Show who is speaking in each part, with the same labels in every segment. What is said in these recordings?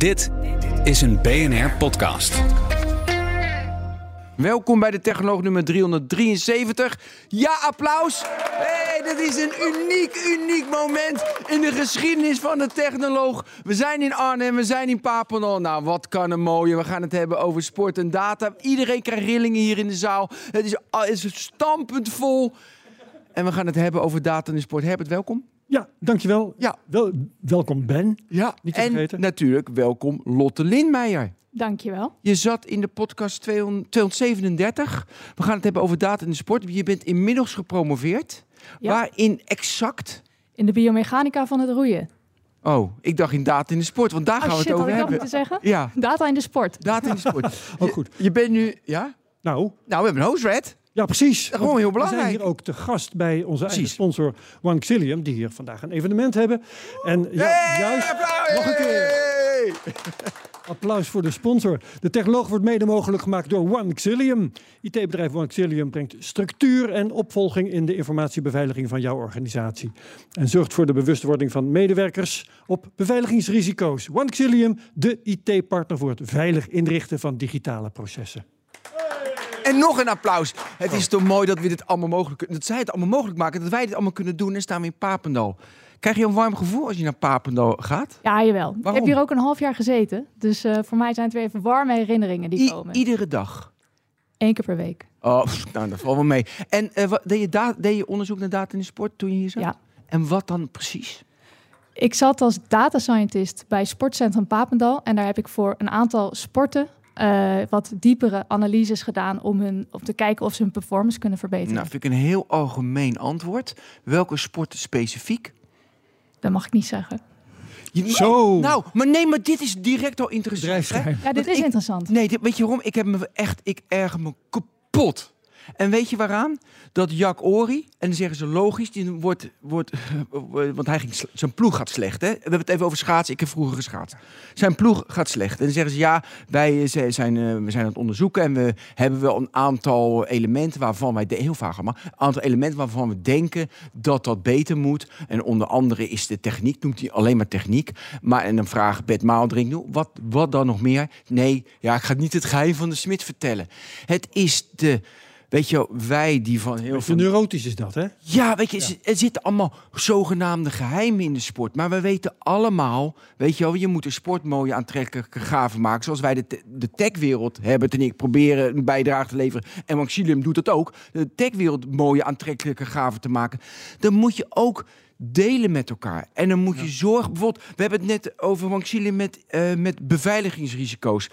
Speaker 1: Dit is een BNR-podcast.
Speaker 2: Welkom bij de Technoloog nummer 373. Ja, applaus! Hey, dit is een uniek, uniek moment in de geschiedenis van de Technoloog. We zijn in Arnhem, we zijn in Papendal. Nou, wat kan een mooie. We gaan het hebben over sport en data. Iedereen krijgt rillingen hier in de zaal. Het is, het is stampend vol. En we gaan het hebben over data en sport. Herbert, welkom.
Speaker 3: Ja, dankjewel.
Speaker 2: Ja.
Speaker 3: Wel, welkom Ben.
Speaker 2: Ja,
Speaker 3: Niet te
Speaker 2: en
Speaker 3: vergeten.
Speaker 2: natuurlijk welkom Lotte Lindmeijer.
Speaker 4: Dankjewel.
Speaker 2: Je zat in de podcast 200 237. We gaan het hebben over data in de sport. Je bent inmiddels gepromoveerd.
Speaker 4: Ja.
Speaker 2: Waarin exact?
Speaker 4: In de biomechanica van het roeien.
Speaker 2: Oh, ik dacht in data in de sport, want daar gaan
Speaker 4: Oh
Speaker 2: we
Speaker 4: shit,
Speaker 2: het
Speaker 4: had
Speaker 2: over
Speaker 4: ik dat
Speaker 2: hebben.
Speaker 4: moeten zeggen?
Speaker 2: Ja,
Speaker 4: Data in de sport.
Speaker 2: data in de sport. Je-
Speaker 3: goed.
Speaker 2: Je bent nu, ja?
Speaker 3: Nou,
Speaker 2: Nou, we hebben een host, Red.
Speaker 3: Ja precies.
Speaker 2: Gewoon heel
Speaker 3: We
Speaker 2: belangrijk.
Speaker 3: zijn hier ook te gast bij onze eigen sponsor OneXilium, die hier vandaag een evenement hebben. En ja, juist,
Speaker 2: applaus!
Speaker 3: nog een keer.
Speaker 2: Hey!
Speaker 3: applaus voor de sponsor. De technoloog wordt mede mogelijk gemaakt door OneXilium. IT-bedrijf OneXilium brengt structuur en opvolging in de informatiebeveiliging van jouw organisatie. En zorgt voor de bewustwording van medewerkers op beveiligingsrisico's. OneXilium, de IT-partner voor het veilig inrichten van digitale processen.
Speaker 2: En nog een applaus. Het is toch mooi dat we dit allemaal mogelijk kunnen. Dat zij het allemaal mogelijk maken. Dat wij dit allemaal kunnen doen. En staan we in Papendal. Krijg je een warm gevoel als je naar Papendal gaat?
Speaker 4: Ja, jawel. Ik
Speaker 2: Waarom?
Speaker 4: heb hier ook een half jaar gezeten. Dus eh, voor mij zijn het weer even warme herinneringen die
Speaker 2: I-
Speaker 4: komen.
Speaker 2: iedere dag.
Speaker 4: Eén keer per week.
Speaker 2: Oh, pff, nou, dat valt wel mee. En eh, wat, deed, je deed je onderzoek naar data in de sport toen je hier zat?
Speaker 4: Ja.
Speaker 2: En wat dan precies?
Speaker 4: Ik zat als data scientist bij Sportcentrum Papendal. En daar heb ik voor een aantal sporten eh, wat diepere analyses gedaan om, hun, om te kijken of ze hun performance kunnen verbeteren.
Speaker 2: Nou, vind ik een heel algemeen antwoord. Welke sporten specifiek?
Speaker 4: Dat mag ik niet zeggen.
Speaker 2: Je-
Speaker 3: Zo.
Speaker 2: Nou, maar nee, maar dit is direct al interessant. hè?
Speaker 4: Ja, dit
Speaker 2: Want
Speaker 4: is
Speaker 2: ik-
Speaker 4: interessant.
Speaker 2: Nee, dit, weet je waarom? Ik heb me echt, ik erger me kapot. En weet je waaraan? Dat Jack Ori, en dan zeggen ze logisch, die wordt, wordt want hij ging, zijn ploeg gaat slecht. Hè? We hebben het even over schaatsen. Ik heb vroeger geschaatst. Zijn ploeg gaat slecht. En dan zeggen ze ja, wij z- zijn, eh, we zijn aan het onderzoeken en we hebben wel een aantal elementen waarvan wij, heel vaag allemaal, een aantal elementen waarvan we denken dat dat beter moet. En onder andere is de techniek, noemt hij alleen maar techniek. Maar en dan vraagt Bert Maaldring, "Nou, wat, wat dan nog meer? Nee, ja, ik ga niet het geheim van de smid vertellen. Het is de, weet je, wel, wij die van heel veel
Speaker 3: neurotisch is dat, hè?
Speaker 2: ja, weet je, er zitten allemaal zogenaamde geheimen in de sport. Maar we weten allemaal, weet je wel, je moet de sport mooie aantrekkelijke gaven maken. Zoals wij de, de techwereld hebben. En ik proberen een bijdrage te leveren. En Maxilium doet dat ook. De techwereld mooie aantrekkelijke gaven te maken. Dan moet je ook delen met elkaar. En dan moet je zorgen, bijvoorbeeld, we hebben het net over Maxilium met, eh, met beveiligingsrisico's.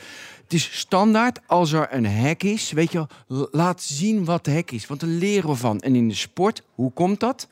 Speaker 2: Het is standaard, als er een hack is, weet je wel, laat zien wat de hack is. Want daar leren we van. En in de sport, hoe komt dat?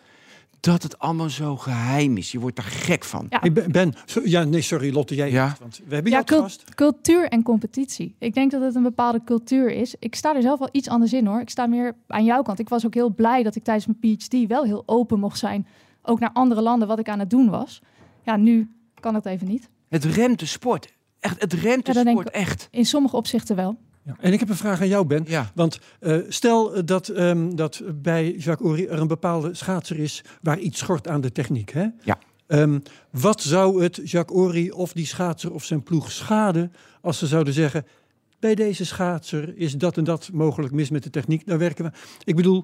Speaker 2: Dat het allemaal zo geheim is. Je wordt er gek van.
Speaker 4: Ja.
Speaker 3: Hey, Ben, Ben, so- ja, nee, sorry Lotte, jij
Speaker 2: Ja.
Speaker 3: want we hebben
Speaker 4: Ja,
Speaker 3: gast.
Speaker 4: cultuur en competitie. Ik denk dat het een bepaalde cultuur is. Ik sta er zelf wel iets anders in hoor. Ik sta meer aan jouw kant. Ik was ook heel blij dat ik tijdens mijn PhD wel heel open mocht zijn. Ook naar andere landen wat ik aan het doen was. Ja, nu kan dat even niet.
Speaker 2: Het remt de sport. Echt, het remt de
Speaker 4: Ja,
Speaker 2: sport
Speaker 4: ik.
Speaker 2: echt.
Speaker 4: In sommige opzichten wel.
Speaker 3: Ja. En ik heb een vraag aan jou, Ben.
Speaker 2: Ja.
Speaker 3: Want eh, stel eh, dat, ehm, dat bij Jacques Ory er een bepaalde schaatser is waar iets schort aan de techniek. Hè?
Speaker 2: Ja.
Speaker 3: Ehm, wat zou het Jacques Ory of die schaatser of zijn ploeg schaden als ze zouden zeggen... bij deze schaatser is dat en dat mogelijk mis met de techniek. Dan werken we. Ik bedoel,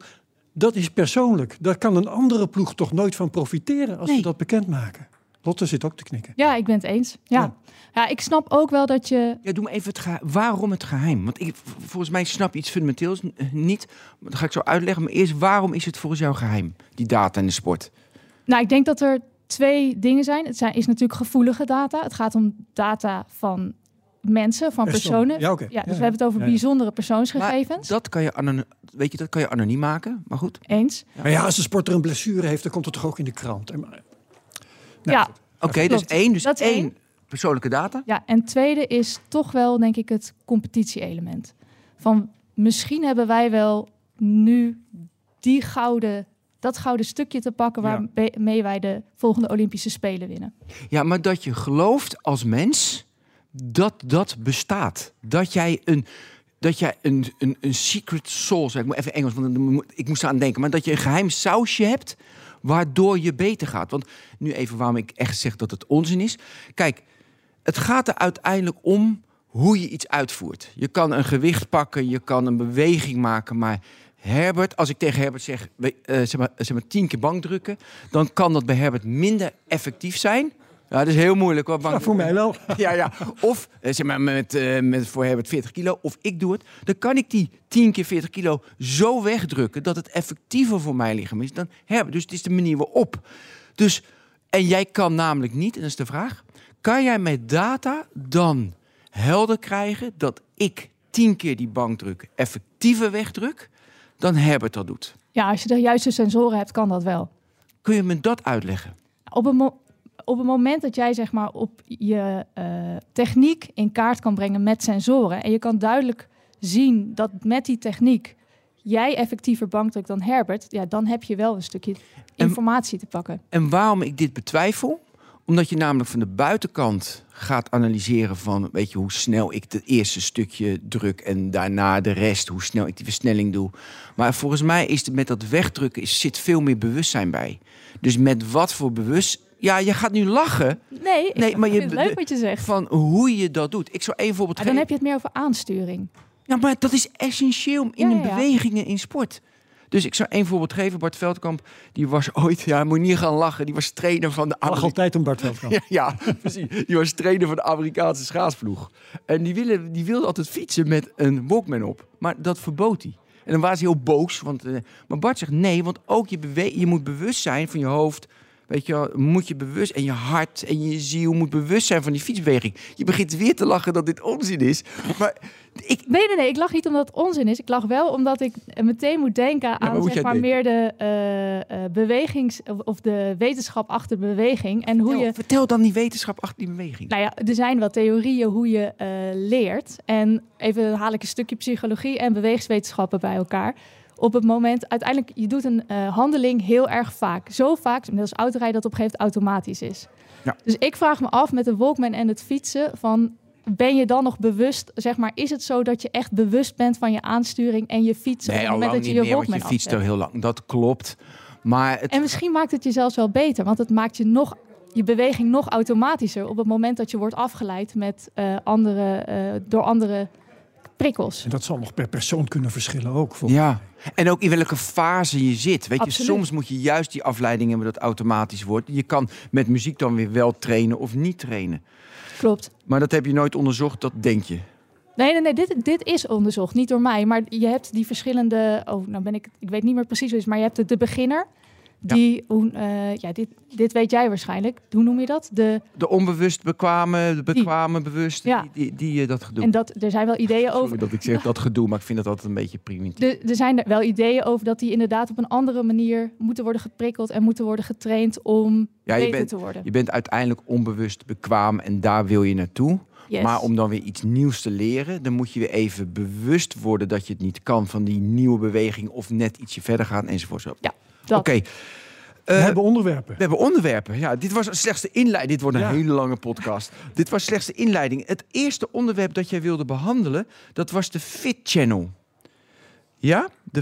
Speaker 3: dat is persoonlijk. Daar kan een andere ploeg toch nooit van profiteren als
Speaker 2: Nee.
Speaker 3: ze dat bekendmaken. Lotte zit ook te knikken.
Speaker 4: Ja, ik ben het eens. Ja.
Speaker 3: Ja.
Speaker 4: ja. ik snap ook wel dat je...
Speaker 2: Ja, doe me even het geheim. Waarom het geheim? Want ik, volgens mij snap je iets fundamenteels eh, niet. Dat ga ik zo uitleggen. Maar eerst, waarom is het volgens jou geheim? Die data in de sport.
Speaker 4: Nou, ik denk dat er twee dingen zijn. Het zijn, is natuurlijk gevoelige data. Het gaat om data van mensen, van
Speaker 3: Persoon.
Speaker 4: personen.
Speaker 3: Ja.
Speaker 4: Ja, dus
Speaker 3: Ja,
Speaker 4: we
Speaker 3: ja.
Speaker 4: hebben het over bijzondere persoonsgegevens.
Speaker 2: Dat kan je, anoniem, weet je, dat kan je anoniem maken. Maar goed.
Speaker 4: Eens.
Speaker 3: Maar ja, als een sporter een blessure heeft, dan komt het toch ook in de krant. Maar- Nou,
Speaker 4: ja.
Speaker 2: Oké, dus één. Dus
Speaker 4: Dat is
Speaker 2: één
Speaker 4: één.
Speaker 2: persoonlijke data.
Speaker 4: ja, en tweede is toch wel, denk ik, het competitie-element. Van misschien hebben wij wel nu die gouden, dat gouden stukje te pakken
Speaker 3: Ja.
Speaker 4: waarmee wij de volgende Olympische Spelen winnen.
Speaker 2: Ja, maar dat je gelooft als mens dat dat bestaat. Dat jij een, dat jij een, een, een secret zeg ik maar even Engels, want moet- ik moest eraan denken, maar dat je een geheim sausje hebt waardoor je beter gaat. Want nu even waarom ik echt zeg dat het onzin is. Kijk, het gaat er uiteindelijk om hoe je iets uitvoert. Je kan een gewicht pakken, je kan een beweging maken, maar Herbert, als ik tegen Herbert zeg, eh, zeg, maar, zeg maar tien keer bankdrukken, dan kan dat bij Herbert minder effectief zijn. Ja, dat is heel moeilijk hoor.
Speaker 3: Ja,
Speaker 2: bank-
Speaker 3: voor mij wel.
Speaker 2: ja, ja. Of eh, zeg maar met, eh, met voor Herbert 40 kilo. Of ik doe het. Dan kan ik die 10 keer 40 kilo zo wegdrukken dat het effectiever voor mijn lichaam is dan Herbert. Dus het is de manier waarop. Dus, en jij kan namelijk niet, en dat is de vraag. Kan jij met data dan helder krijgen dat ik 10 keer die bankdruk effectiever wegdruk dan Herbert dat doet?
Speaker 4: Ja, als je de juiste sensoren hebt, kan dat wel.
Speaker 2: Kun je me dat uitleggen?
Speaker 4: Op mo- op het moment dat jij zeg maar op je eh, techniek in kaart kan brengen met sensoren en je kan duidelijk zien dat met die techniek jij effectiever bankdrukt dan Herbert, ja, dan heb je wel een stukje
Speaker 2: En-
Speaker 4: informatie te pakken.
Speaker 2: En waarom ik dit betwijfel? Omdat je namelijk van de buitenkant gaat analyseren van, weet je, hoe snel ik het eerste stukje druk en daarna de rest, hoe snel ik die versnelling doe. Maar volgens mij is het met dat wegdrukken is, zit veel meer bewustzijn bij. Dus met wat voor bewust, ja, je gaat nu lachen
Speaker 4: Nee,
Speaker 2: Nee, maar je-
Speaker 4: leuk wat je zegt.
Speaker 2: van hoe je dat doet. Ik zou één voorbeeld
Speaker 4: Maar dan
Speaker 2: geven.
Speaker 4: heb je het meer over aansturing.
Speaker 2: Ja, maar dat is essentieel in
Speaker 4: Ja,
Speaker 2: de
Speaker 4: ja, ja.
Speaker 2: bewegingen in sport. Dus ik zou één voorbeeld geven. Bart Veldkamp, die was ooit, ja, moet niet gaan lachen, die was trainer van de
Speaker 3: Lach
Speaker 2: Ameri-
Speaker 3: altijd om Bart Veldkamp.
Speaker 2: Ja, ja, precies. Die was trainer van de Amerikaanse schaatsploeg. En die wilde, die wilde altijd fietsen met een Walkman op. Maar dat verbood hij. En dan was hij heel boos. Want, eh, maar Bart zegt nee, want ook je, je moet bewust zijn van je hoofd. Weet je, wel, moet je bewust en je hart en je ziel moet bewust zijn van die fietsbeweging. Je begint weer te lachen dat dit onzin is. Maar ik,
Speaker 4: Nee, nee, nee. Ik lach niet omdat het onzin is. Ik lach wel omdat ik meteen moet denken
Speaker 2: maar
Speaker 4: aan
Speaker 2: moet
Speaker 4: zeg
Speaker 2: jij
Speaker 4: maar meer de eh, eh, bewegings... Of, de wetenschap achter beweging. En hoe
Speaker 2: vertel,
Speaker 4: je...
Speaker 2: vertel dan die wetenschap achter die beweging.
Speaker 4: Nou ja, er zijn wel theorieën hoe je eh, leert. En even haal ik een stukje psychologie en bewegingswetenschappen bij elkaar. Op het moment, uiteindelijk, je doet een eh, handeling heel erg vaak. Zo vaak, inmiddels autorijden, dat op een gegeven moment automatisch is.
Speaker 2: Ja.
Speaker 4: Dus ik vraag me af met de Walkman en het fietsen van... Ben je dan nog bewust, zeg maar, is het zo dat je echt bewust bent van je aansturing en je fietsen
Speaker 2: nee, al
Speaker 4: het moment
Speaker 2: lang niet
Speaker 4: je
Speaker 2: meer, want
Speaker 4: Walkman
Speaker 2: je fietst er heel lang. Dat klopt. Maar het,
Speaker 4: En misschien maakt het je zelfs wel beter, want het maakt je nog je beweging nog automatischer op het moment dat je wordt afgeleid met eh, andere, eh, door andere prikkels.
Speaker 3: En dat zal nog per persoon kunnen verschillen ook.
Speaker 2: Ja, en ook in welke fase je zit. Weet je, soms moet je juist die afleiding hebben dat automatisch wordt. Je kan met muziek dan weer wel trainen of niet trainen.
Speaker 4: Klopt.
Speaker 2: Maar dat heb je nooit onderzocht, dat denk je.
Speaker 4: Nee, nee, nee, dit, dit is onderzocht, niet door mij. Maar je hebt die verschillende. Oh, nou ben ik. Ik weet niet meer precies hoe het is, maar je hebt de, de beginner. Die, hoe, eh, ja, dit, dit weet jij waarschijnlijk. Hoe noem je dat? De,
Speaker 2: De onbewust bekwame, de bekwame bewust,
Speaker 4: Ja.
Speaker 2: die, die, die eh, dat gedoe.
Speaker 4: en dat, er zijn wel ideeën over.
Speaker 2: Sorry dat ik zeg dat gedoe, maar ik vind dat altijd een beetje primitief.
Speaker 4: Er zijn er wel ideeën over dat die inderdaad op een andere manier moeten worden geprikkeld en moeten worden getraind om
Speaker 2: Ja, je
Speaker 4: beter
Speaker 2: bent,
Speaker 4: te worden.
Speaker 2: je bent uiteindelijk onbewust bekwaam en daar wil je naartoe.
Speaker 4: Yes.
Speaker 2: Maar om dan weer iets nieuws te leren, dan moet je weer even bewust worden dat je het niet kan van die nieuwe beweging of net ietsje verder gaan enzovoort. Zo.
Speaker 4: Ja.
Speaker 2: Oké.
Speaker 3: mij.
Speaker 2: Eh,
Speaker 3: We hebben onderwerpen.
Speaker 2: we hebben onderwerpen. Ja, dit was slechts de inleiding. Dit wordt een
Speaker 3: Ja.
Speaker 2: hele lange podcast. dit was slechts de inleiding. Het eerste onderwerp dat jij wilde behandelen, dat was de Fit Channel. Ja? De,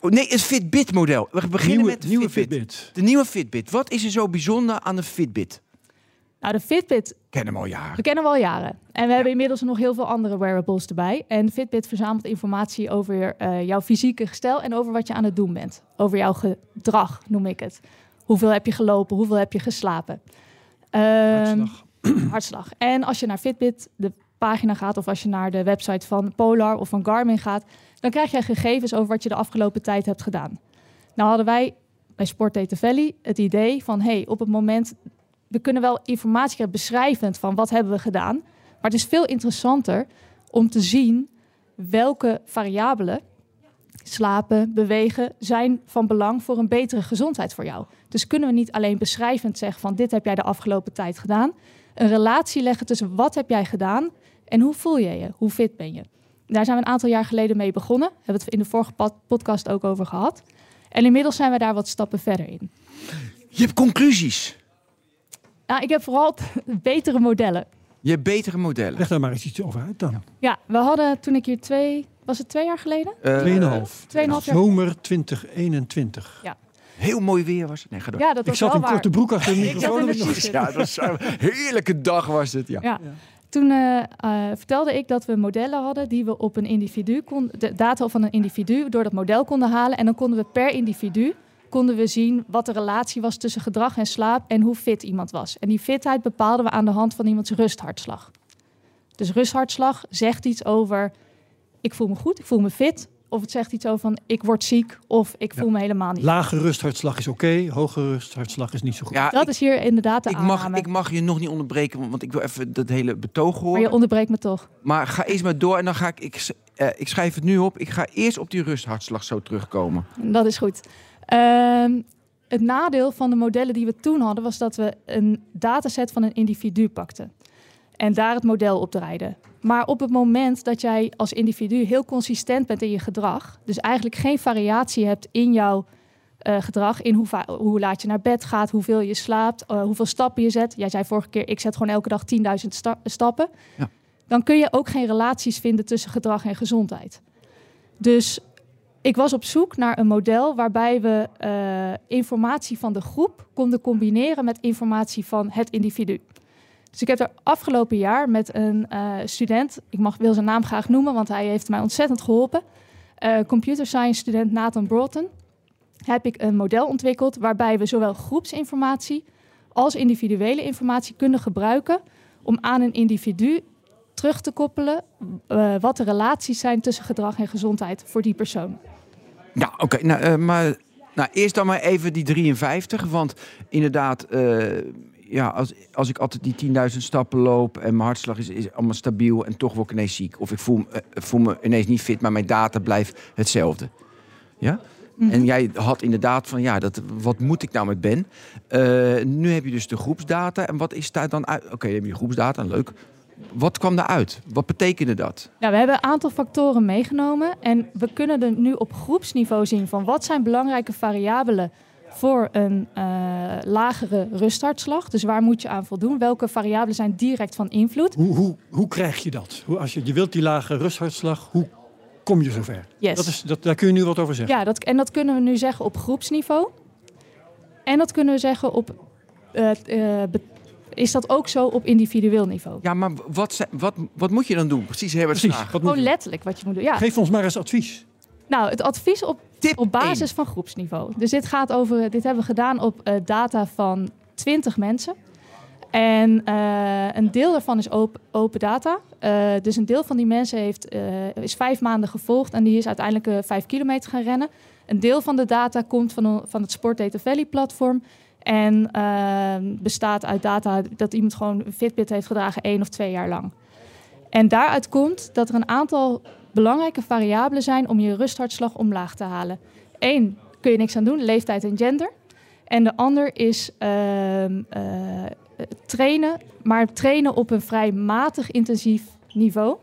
Speaker 2: oh, nee, het Fitbit model. We beginnen
Speaker 3: Nieuwe,
Speaker 2: met de
Speaker 3: nieuwe
Speaker 2: Fitbit.
Speaker 3: Fitbit.
Speaker 2: De nieuwe Fitbit. Wat is er zo bijzonder aan de Fitbit?
Speaker 4: Nou, de Fitbit,
Speaker 2: Ik ken hem al jaren.
Speaker 4: we kennen we al jaren. En we hebben inmiddels nog heel veel andere wearables erbij. En Fitbit verzamelt informatie over eh, jouw fysieke gestel en over wat je aan het doen bent. Over jouw gedrag, noem ik het. Hoeveel heb je gelopen? Hoeveel heb je geslapen? Ehm,
Speaker 3: Hartslag.
Speaker 4: hartslag. En als je naar Fitbit, de pagina gaat, of als je naar de website van Polar of van Garmin gaat, dan krijg je gegevens over wat je de afgelopen tijd hebt gedaan. Nou hadden wij bij Sport Data Valley het idee van, hey, op het moment, we kunnen wel informatie krijgen beschrijvend van wat hebben we gedaan, maar het is veel interessanter om te zien welke variabelen slapen, bewegen, zijn van belang voor een betere gezondheid voor jou. Dus kunnen we niet alleen beschrijvend zeggen van dit heb jij de afgelopen tijd gedaan, een relatie leggen tussen wat heb jij gedaan en hoe voel je je, hoe fit ben je. Daar zijn we een aantal jaar geleden mee begonnen, hebben we het in de vorige pod- podcast ook over gehad. En inmiddels zijn we daar wat stappen verder in.
Speaker 2: Je hebt conclusies.
Speaker 4: Nou, ik heb vooral betere modellen.
Speaker 2: Je hebt betere modellen.
Speaker 3: Leg daar maar eens iets over uit dan.
Speaker 4: Ja, we hadden toen ik hier twee, was het twee jaar geleden?
Speaker 2: Eh,
Speaker 3: Tweeënhalf.
Speaker 4: Tweeënhalf jaar
Speaker 3: Zomer 2021.
Speaker 2: Heel heel mooi weer was. Nee, ga door.
Speaker 4: Ja, dat
Speaker 3: Ik
Speaker 4: was
Speaker 3: zat
Speaker 4: wel
Speaker 3: in
Speaker 4: waar.
Speaker 3: korte broek achter de
Speaker 4: Ik zat
Speaker 3: microfoon. ik.
Speaker 2: Ja, dat was een heerlijke dag was het. Ja.
Speaker 4: Ja. Toen eh, eh, vertelde ik dat we modellen hadden die we op een individu konden, de data van een individu door dat model konden halen. En dan konden we per individu konden we zien wat de relatie was tussen gedrag en slaap en hoe fit iemand was. En die fitheid bepaalden we aan de hand van iemands rusthartslag. Dus rusthartslag zegt iets over ik voel me goed, ik voel me fit. Of het zegt iets over van ik word ziek of ik voel me helemaal niet.
Speaker 3: Lage rusthartslag is oké, hoge rusthartslag is niet zo goed.
Speaker 2: Ja,
Speaker 4: Dat
Speaker 2: ik,
Speaker 4: is hier inderdaad de
Speaker 2: ik, mag, ik mag je nog niet onderbreken, want- ik wil even dat hele betoog
Speaker 4: maar
Speaker 2: horen.
Speaker 4: je onderbreekt me toch.
Speaker 2: Maar ga eerst maar door en dan ga ik, ik, eh, ik schrijf het nu op. Ik ga eerst op die rusthartslag zo terugkomen.
Speaker 4: Dat is goed. Ehm, het nadeel van de modellen die we toen hadden, was dat we een dataset van een individu pakten. En daar het model op draaiden. Maar op het moment dat jij als individu heel consistent bent in je gedrag, dus eigenlijk geen variatie hebt in jouw eh, gedrag, in hoe, hoe laat je naar bed gaat, hoeveel je slaapt, eh, hoeveel stappen je zet. Jij zei vorige keer, ik zet gewoon elke dag 10.000 sta- stappen.
Speaker 2: Ja.
Speaker 4: Dan kun je ook geen relaties vinden tussen gedrag en gezondheid. Dus ik was op zoek naar een model waarbij we eh, informatie van de groep konden combineren met informatie van het individu. Dus ik heb er afgelopen jaar met een eh, student, ik mag, wil zijn naam graag noemen, want hij heeft mij ontzettend geholpen. eh, computer science student Nathan Broughton. Heb ik een model ontwikkeld waarbij we zowel groepsinformatie als individuele informatie kunnen gebruiken om aan een individu terug te koppelen wat de relaties zijn tussen gedrag en gezondheid voor die persoon.
Speaker 2: Ja, oké. nou, eh, maar nou, eerst dan maar even die 53. Want inderdaad, eh, ja, als, als ik altijd die 10.000 stappen loop en mijn hartslag is, is allemaal stabiel en toch word ik ineens ziek. Of ik voel, eh, voel me ineens niet fit, maar mijn data blijft hetzelfde. Ja?
Speaker 4: Mhm.
Speaker 2: En jij had inderdaad van, ja, dat, wat moet ik nou met Ben? Nu heb je dus de groepsdata. En wat is daar dan uit? Oké, heb je groepsdata, leuk. Wat kwam daaruit? Wat betekende dat?
Speaker 4: Nou, we hebben een aantal factoren meegenomen en we kunnen er nu op groepsniveau zien van wat zijn belangrijke variabelen voor een eh, lagere rusthartslag. Dus waar moet je aan voldoen? Welke variabelen zijn direct van invloed?
Speaker 3: Hoe, hoe, hoe krijg je dat? Hoe, als je, je wilt die lage rusthartslag, hoe kom je zover?
Speaker 4: Yes.
Speaker 3: Dat is, dat, daar kun je nu wat over zeggen.
Speaker 4: Ja, dat, en dat kunnen we nu zeggen op groepsniveau. En dat kunnen we zeggen op. eh, eh, be- is dat ook zo op individueel niveau?
Speaker 2: Ja, maar wat, zijn- wat, wat moet je dan doen? Precies, hebben we
Speaker 3: Precies.
Speaker 2: vraag.
Speaker 3: Wat moet
Speaker 4: Gewoon letterlijk wat je moet doen. Ja.
Speaker 3: Geef ons maar eens advies.
Speaker 4: Nou, het advies op,
Speaker 2: Tip
Speaker 4: op basis van groepsniveau. Dus dit gaat over. Dit hebben we gedaan op eh, data van 20 mensen. En eh, een deel daarvan is open, open data. Eh, dus een deel van die mensen heeft, eh, is vijf maanden gevolgd en die is uiteindelijk vijf kilometer gaan rennen. Een deel van de data komt van, van het Sport Data Valley platform. En eh, bestaat uit data dat iemand gewoon een Fitbit heeft gedragen één of twee jaar lang. En daaruit komt dat er een aantal belangrijke variabelen zijn om je rusthartslag omlaag te halen. Eén, kun je niks aan doen, leeftijd en gender. En de ander is ehm, eh, trainen, maar trainen op een vrij matig intensief niveau.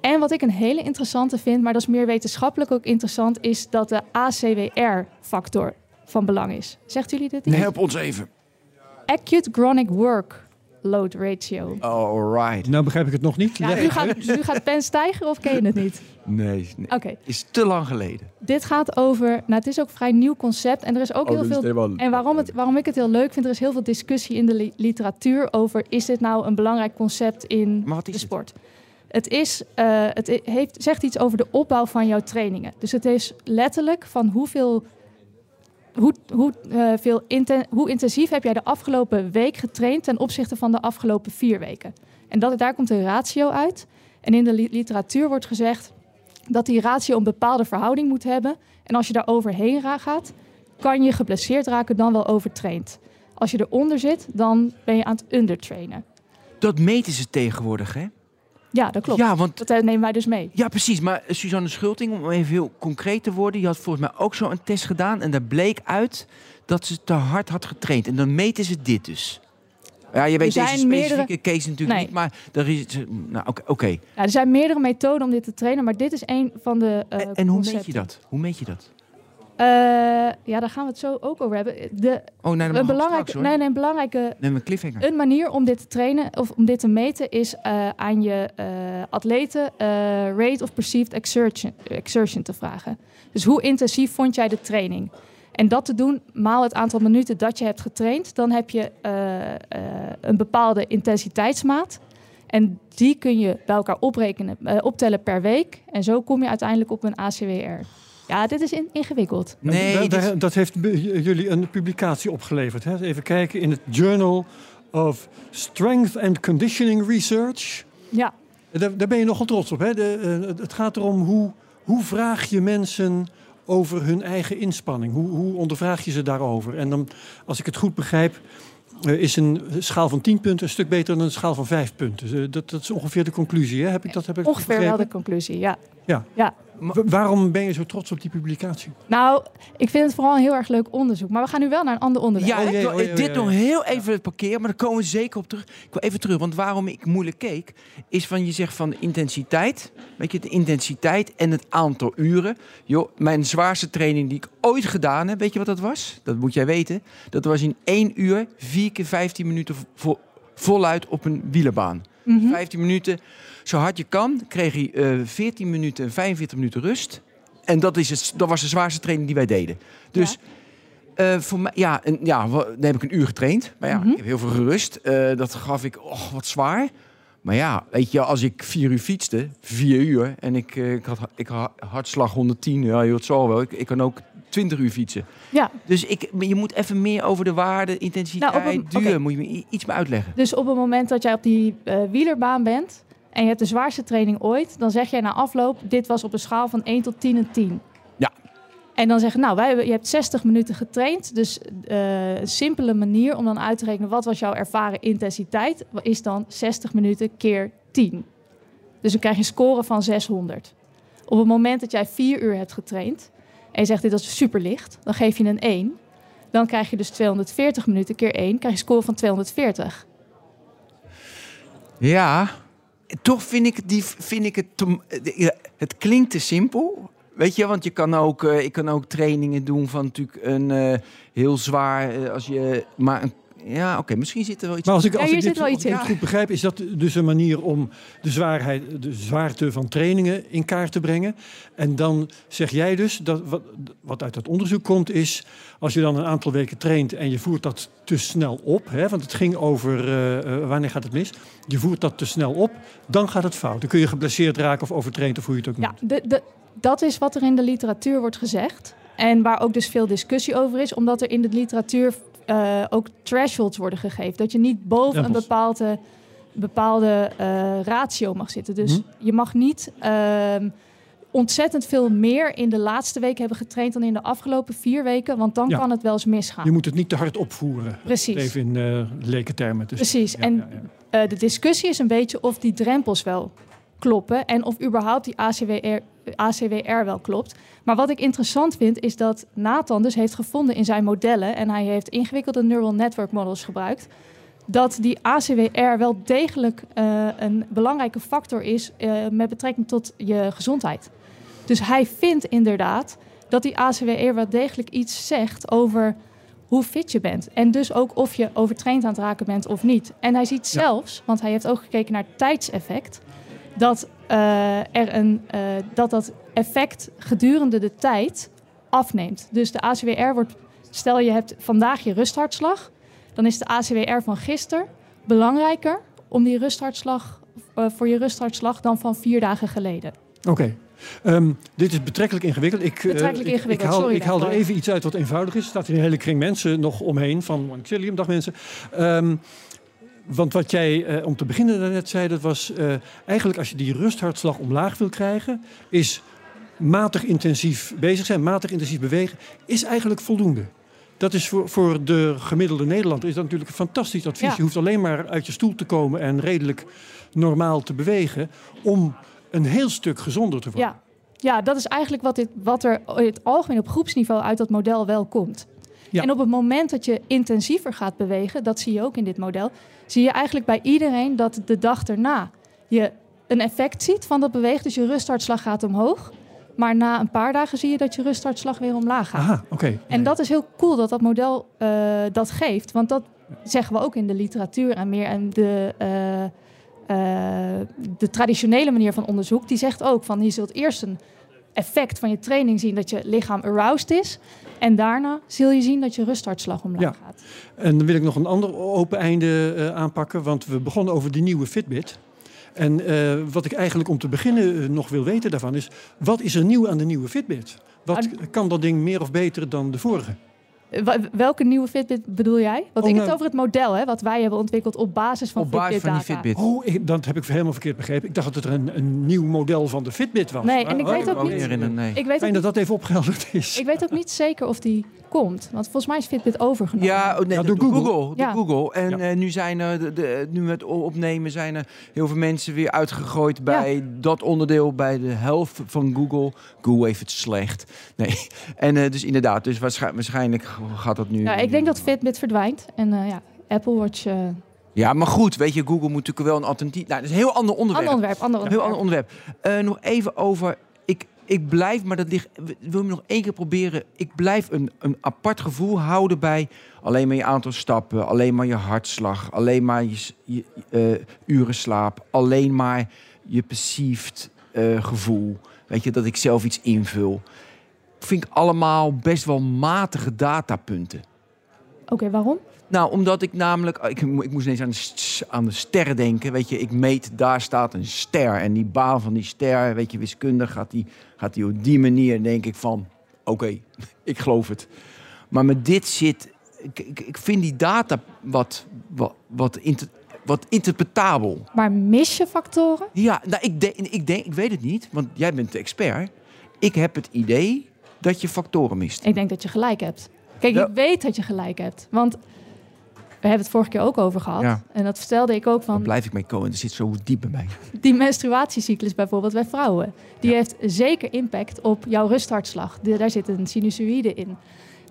Speaker 4: En wat ik een hele interessante vind, maar dat is meer wetenschappelijk ook interessant, is dat de ACWR-factor van belang is. Zegt jullie dit? iets?
Speaker 2: Help ons even.
Speaker 4: Acute Chronic Workload Ratio.
Speaker 2: Alright.
Speaker 3: Nou begrijp ik het nog niet.
Speaker 4: Ja, nu, gaat, nu gaat pen stijgen of ken je het niet?
Speaker 2: Nee, nee.
Speaker 4: Oké,
Speaker 2: is te lang geleden.
Speaker 4: dit gaat over. Nou, het is ook een vrij nieuw concept en er is ook heel veel. En waarom, het, waarom ik het heel leuk vind, er is heel veel discussie in de li- literatuur over: is dit nou een belangrijk concept in
Speaker 2: Maar wat is
Speaker 4: de sport? Het, is, eh, het heeft, zegt iets over de opbouw van jouw trainingen. Dus het is letterlijk van hoeveel. Hoe, hoe, eh, veel hoe intensief heb jij de afgelopen week getraind ten opzichte van de afgelopen vier weken? En dat, daar komt een ratio uit. En in de li- literatuur wordt gezegd dat die ratio een bepaalde verhouding moet hebben. En als je daar overheen gaat, kan je geblesseerd raken dan wel overtraind. Als je eronder zit, dan ben je aan het undertrainen.
Speaker 2: Dat meten ze tegenwoordig, hè?
Speaker 4: Ja, dat klopt.
Speaker 2: Ja, want
Speaker 4: Dat eh, nemen wij dus mee.
Speaker 2: Ja, precies. Maar Suzanne Schulting, om even heel concreet te worden, die had volgens mij ook zo een test gedaan. En daar bleek uit dat ze te hard had getraind. En dan meten ze dit dus. Ja, je weet deze specifieke
Speaker 4: meerdere-
Speaker 2: case natuurlijk
Speaker 4: Nee.
Speaker 2: niet, maar daar is. Nou, oké.
Speaker 4: Ja, er zijn meerdere methoden om dit te trainen, maar dit is een van de. eh,
Speaker 2: En, en hoe meet je dat? Hoe meet je dat?
Speaker 4: Eh, ja, daar gaan we het zo ook over hebben. De,
Speaker 2: Oh, nee,
Speaker 4: een belangrijke,
Speaker 2: straks,
Speaker 4: nee, nee, een belangrijke
Speaker 2: een.
Speaker 4: Een manier om dit te trainen of om dit te meten is eh, aan je eh, atleten rate of perceived exertion, exertion te vragen. Dus hoe intensief vond jij de training? En dat te doen maal het aantal minuten dat je hebt getraind, dan heb je een bepaalde intensiteitsmaat. En die kun je bij elkaar oprekenen, optellen per week. En zo kom je uiteindelijk op een ACWR. Ja, dit is in- ingewikkeld.
Speaker 2: Nee,
Speaker 3: Da-
Speaker 2: dit
Speaker 3: da-
Speaker 2: is-
Speaker 3: dat heeft jullie een publicatie opgeleverd. Hè? Even kijken in het Journal of Strength and Conditioning Research.
Speaker 4: Ja,
Speaker 3: Daar, daar ben je nogal trots op. Hè? De, eh, het gaat erom hoe, hoe vraag je mensen over hun eigen inspanning? Hoe, hoe ondervraag je ze daarover? En dan, als ik het goed begrijp, eh, is een schaal van 10 punten een stuk beter dan een schaal van 5 punten. Eh, dat, dat is ongeveer de conclusie. Hè? Heb ik dat heb ik
Speaker 4: ongeveer wel de conclusie, ja.
Speaker 3: Ja.
Speaker 4: ja.
Speaker 3: Wa- waarom ben je zo trots op die publicatie?
Speaker 4: Nou, ik vind het vooral een heel erg leuk onderzoek. Maar we gaan nu wel naar een ander onderwerp.
Speaker 2: Ja,
Speaker 3: Oh,
Speaker 2: ik wil
Speaker 3: oh, jee,
Speaker 2: dit
Speaker 3: oh,
Speaker 2: nog heel even parkeren, maar daar komen we zeker op terug. Ik wil even terug, want waarom ik moeilijk keek, is van je zegt van de intensiteit. Weet je, de intensiteit en het aantal uren. Joh, mijn zwaarste training die ik ooit gedaan heb, weet je wat dat was? Dat moet jij weten. Dat was in 1 uur, 4 keer 15 minuten vo- voluit op een wielerbaan.
Speaker 4: Mhm.
Speaker 2: 15 minuten, zo hard je kan, kreeg je eh 14 minuten en 45 minuten rust. En dat, is het, dat was de zwaarste training die wij deden. Dus eh, voor mij, ja, en, ja, dan heb ik een uur getraind. Maar ja,
Speaker 4: Mhm.
Speaker 2: ik heb heel veel gerust. Eh, dat gaf ik, oh, wat zwaar. Maar ja, weet je, als ik vier uur fietste, vier uur, en ik, eh, ik had ik had hartslag 110, ja, joh, het zal wel. Ik, ik kan ook 20 uur fietsen.
Speaker 4: Ja,
Speaker 2: Dus ik, je moet even meer over de waarde, intensiteit,
Speaker 4: Nou, een-
Speaker 2: duur, moet je me iets meer uitleggen.
Speaker 4: dus op het moment dat jij op die eh, wielerbaan bent en je hebt de zwaarste training ooit, dan zeg jij na afloop, dit was op een schaal van 1 tot 10 een 10.
Speaker 2: Ja.
Speaker 4: En dan zeggen, nou, wij hebben, je hebt 60 minuten getraind. Dus eh, een simpele manier om dan uit te rekenen wat was jouw ervaren intensiteit, is dan 60 minuten keer 10. Dus dan krijg je een score van 600. Op het moment dat jij 4 uur hebt getraind en je zegt dit is super licht, dan geef je een 1. Dan krijg je dus 240 minuten keer 1, krijg je een score van 240.
Speaker 2: Ja, toch vind ik, die, vind ik het... te- ja, het klinkt te simpel. Weet je, want je kan ook, eh, ik kan ook trainingen doen van natuurlijk een eh, heel zwaar... eh, als je maar een, ja, oké, misschien zit er wel iets...
Speaker 3: Maar als ik,
Speaker 4: Ja,
Speaker 3: als ik dit, als ik goed begrijp, is dat dus een manier om de, zwaarheid, de zwaarte van trainingen in kaart te brengen. En dan zeg jij dus, dat wat, wat uit dat onderzoek komt, is als je dan een aantal weken traint en je voert dat te snel op, hè, want het ging over eh, eh, wanneer gaat het mis, je voert dat te snel op, dan gaat het fout. Dan kun je geblesseerd raken of overtraind of hoe je het ook
Speaker 4: Ja,
Speaker 3: noemt.
Speaker 4: de, de, dat is wat er in de literatuur wordt gezegd. En waar ook dus veel discussie over is, omdat er in de literatuur eh, ook thresholds worden gegeven. Dat je niet boven een bepaalde, bepaalde eh, ratio mag zitten. Dus
Speaker 3: Hm.
Speaker 4: je mag niet ehm, ontzettend veel meer in de laatste week hebben getraind dan in de afgelopen vier weken. Want dan
Speaker 3: Ja.
Speaker 4: kan het wel eens misgaan.
Speaker 3: Je moet het niet te hard opvoeren.
Speaker 4: Precies.
Speaker 3: Even in uh, lekentermen. Dus,
Speaker 4: Precies.
Speaker 3: ja,
Speaker 4: en
Speaker 3: ja,
Speaker 4: de discussie is een beetje of die drempels wel kloppen en of überhaupt die ACWR, ACWR wel klopt. Maar wat ik interessant vind is dat Nathan dus heeft gevonden in zijn modellen en hij heeft ingewikkelde neural network models gebruikt dat die ACWR wel degelijk eh, een belangrijke factor is eh, met betrekking tot je gezondheid. Dus hij vindt inderdaad dat die ACWR wel degelijk iets zegt over hoe fit je bent. En dus ook of je overtraind aan het raken bent of niet. En hij ziet
Speaker 3: Ja.
Speaker 4: zelfs, want hij heeft ook gekeken naar het tijdseffect, dat, eh, er een, dat dat effect gedurende de tijd afneemt. Dus de ACWR wordt, stel je hebt vandaag je rusthartslag, dan is de ACWR van gisteren belangrijker om die rusthartslag, eh, voor je rusthartslag dan van vier dagen geleden.
Speaker 3: Oké. Ehm, dit is betrekkelijk ingewikkeld. Ik, eh,
Speaker 4: Betrekkelijk
Speaker 3: ik-
Speaker 4: ingewikkeld,
Speaker 3: Ik, haal,
Speaker 4: sorry
Speaker 3: ik haal er even iets uit wat eenvoudig is. Er staat hier een hele kring mensen nog omheen van One Dag mensen. Ehm, want wat jij eh, om te beginnen daarnet zei, dat was eigenlijk als je die rusthartslag omlaag wil krijgen, is matig intensief bezig zijn, matig intensief bewegen, is eigenlijk voldoende. Dat is voor, voor de gemiddelde Nederlander is dat natuurlijk een fantastisch advies.
Speaker 4: Ja.
Speaker 3: Je hoeft alleen maar uit je stoel te komen en redelijk normaal te bewegen om een heel stuk gezonder te worden.
Speaker 4: Ja, ja dat is eigenlijk wat, dit, wat er in het algemeen op groepsniveau uit dat model wel komt.
Speaker 3: Ja.
Speaker 4: En op het moment dat je intensiever gaat bewegen, dat zie je ook in dit model, zie je eigenlijk bij iedereen dat de dag erna je een effect ziet van dat bewegen. Dus je rusthartslag gaat omhoog. Maar na een paar dagen zie je dat je rusthartslag weer omlaag gaat.
Speaker 3: Aha, oké.
Speaker 4: En dat is heel cool dat dat model eh, dat geeft. Want dat zeggen we ook in de literatuur en meer. En de, eh, eh, de traditionele manier van onderzoek, die zegt ook van je zult eerst een effect van je training zien dat je lichaam aroused is. En daarna zul je zien dat je rusthartslag omlaag
Speaker 3: Ja.
Speaker 4: gaat.
Speaker 3: En dan wil ik nog een ander open einde aanpakken, want we begonnen over die nieuwe Fitbit. En eh, wat ik eigenlijk om te beginnen eh, nog wil weten daarvan is, wat is er nieuw aan de nieuwe Fitbit? Wat kan dat ding meer of beter dan de vorige?
Speaker 4: Eh, Welke nieuwe Fitbit bedoel jij? Want
Speaker 3: Oh,
Speaker 4: ik heb het over het model hè, wat wij hebben ontwikkeld op basis van
Speaker 2: Op basis van die
Speaker 4: Fitbit data.
Speaker 2: Fitbit.
Speaker 3: Oh, ik, dat heb ik helemaal verkeerd begrepen. Ik dacht dat er een, een nieuw model van de Fitbit was.
Speaker 4: Nee,
Speaker 3: Maar-
Speaker 4: en ik
Speaker 3: oh,
Speaker 4: weet ook
Speaker 2: ook
Speaker 4: niet-
Speaker 2: niet herinneren, nee.
Speaker 4: Ik weet, ook
Speaker 3: dat dat even opgehelderd is.
Speaker 4: ik weet ook niet zeker of die komt. Want volgens mij is Fitbit overgenomen.
Speaker 2: Ja, oh, nee,
Speaker 3: Ja,
Speaker 2: door,
Speaker 3: door
Speaker 2: Google.
Speaker 3: Google.
Speaker 2: door. Google. En
Speaker 3: Ja.
Speaker 2: eh, nu zijn er, de, de- nu met opnemen, zijn er heel veel mensen weer uitgegooid bij dat onderdeel, bij de helft van Google. Google heeft het slecht. Nee. En eh, dus inderdaad, dus waarschijnlijk, waarschijnlijk gaat dat nu.
Speaker 4: Ja, ik denk dat Fitbit verdwijnt. En eh, ja, Apple Watch... eh
Speaker 2: Ja, maar goed, weet je, Google moet natuurlijk wel een alternatief. Nou, dat is een heel ander onderwerp.
Speaker 4: ander onderwerp, ander
Speaker 2: Een heel
Speaker 4: onderwerp.
Speaker 2: ander onderwerp. Eh, nog even over. Ik, blijf, maar dat ligt. Wil je nog één keer proberen? Ik blijf een, een apart gevoel houden bij alleen maar je aantal stappen, alleen maar je hartslag, alleen maar je eh, uren slaap, alleen maar je perceived eh, gevoel. Weet je, dat ik zelf iets invul. Vind ik allemaal best wel matige datapunten.
Speaker 4: Oké, waarom?
Speaker 2: Nou, omdat ik namelijk... Ik, ik moest ineens aan de, aan de sterren denken. Weet je, ik meet, daar staat een ster. En die baan van die ster, weet je, wiskundig gaat die, gaat die op die manier, denk ik van... Oké, ik geloof het. Maar met dit zit... Ik, ik, ik vind die data wat, wat, wat, inter- wat interpretabel.
Speaker 4: Maar mis je factoren?
Speaker 2: Ja, nou, ik, denk, ik, denk, ik weet het niet, want jij bent de expert. Ik heb het idee dat je factoren mist.
Speaker 4: Ik denk dat je gelijk hebt. Kijk,
Speaker 2: Ja.
Speaker 4: ik weet dat je gelijk hebt. Want we hebben het vorige keer ook over gehad.
Speaker 2: Ja.
Speaker 4: En dat vertelde ik ook van
Speaker 2: blijf ik mee komen. Er zit zo diep bij mij.
Speaker 4: die menstruatiecyclus bijvoorbeeld bij vrouwen. Die heeft zeker impact op jouw rusthartslag. Daar zit een sinusoïde in.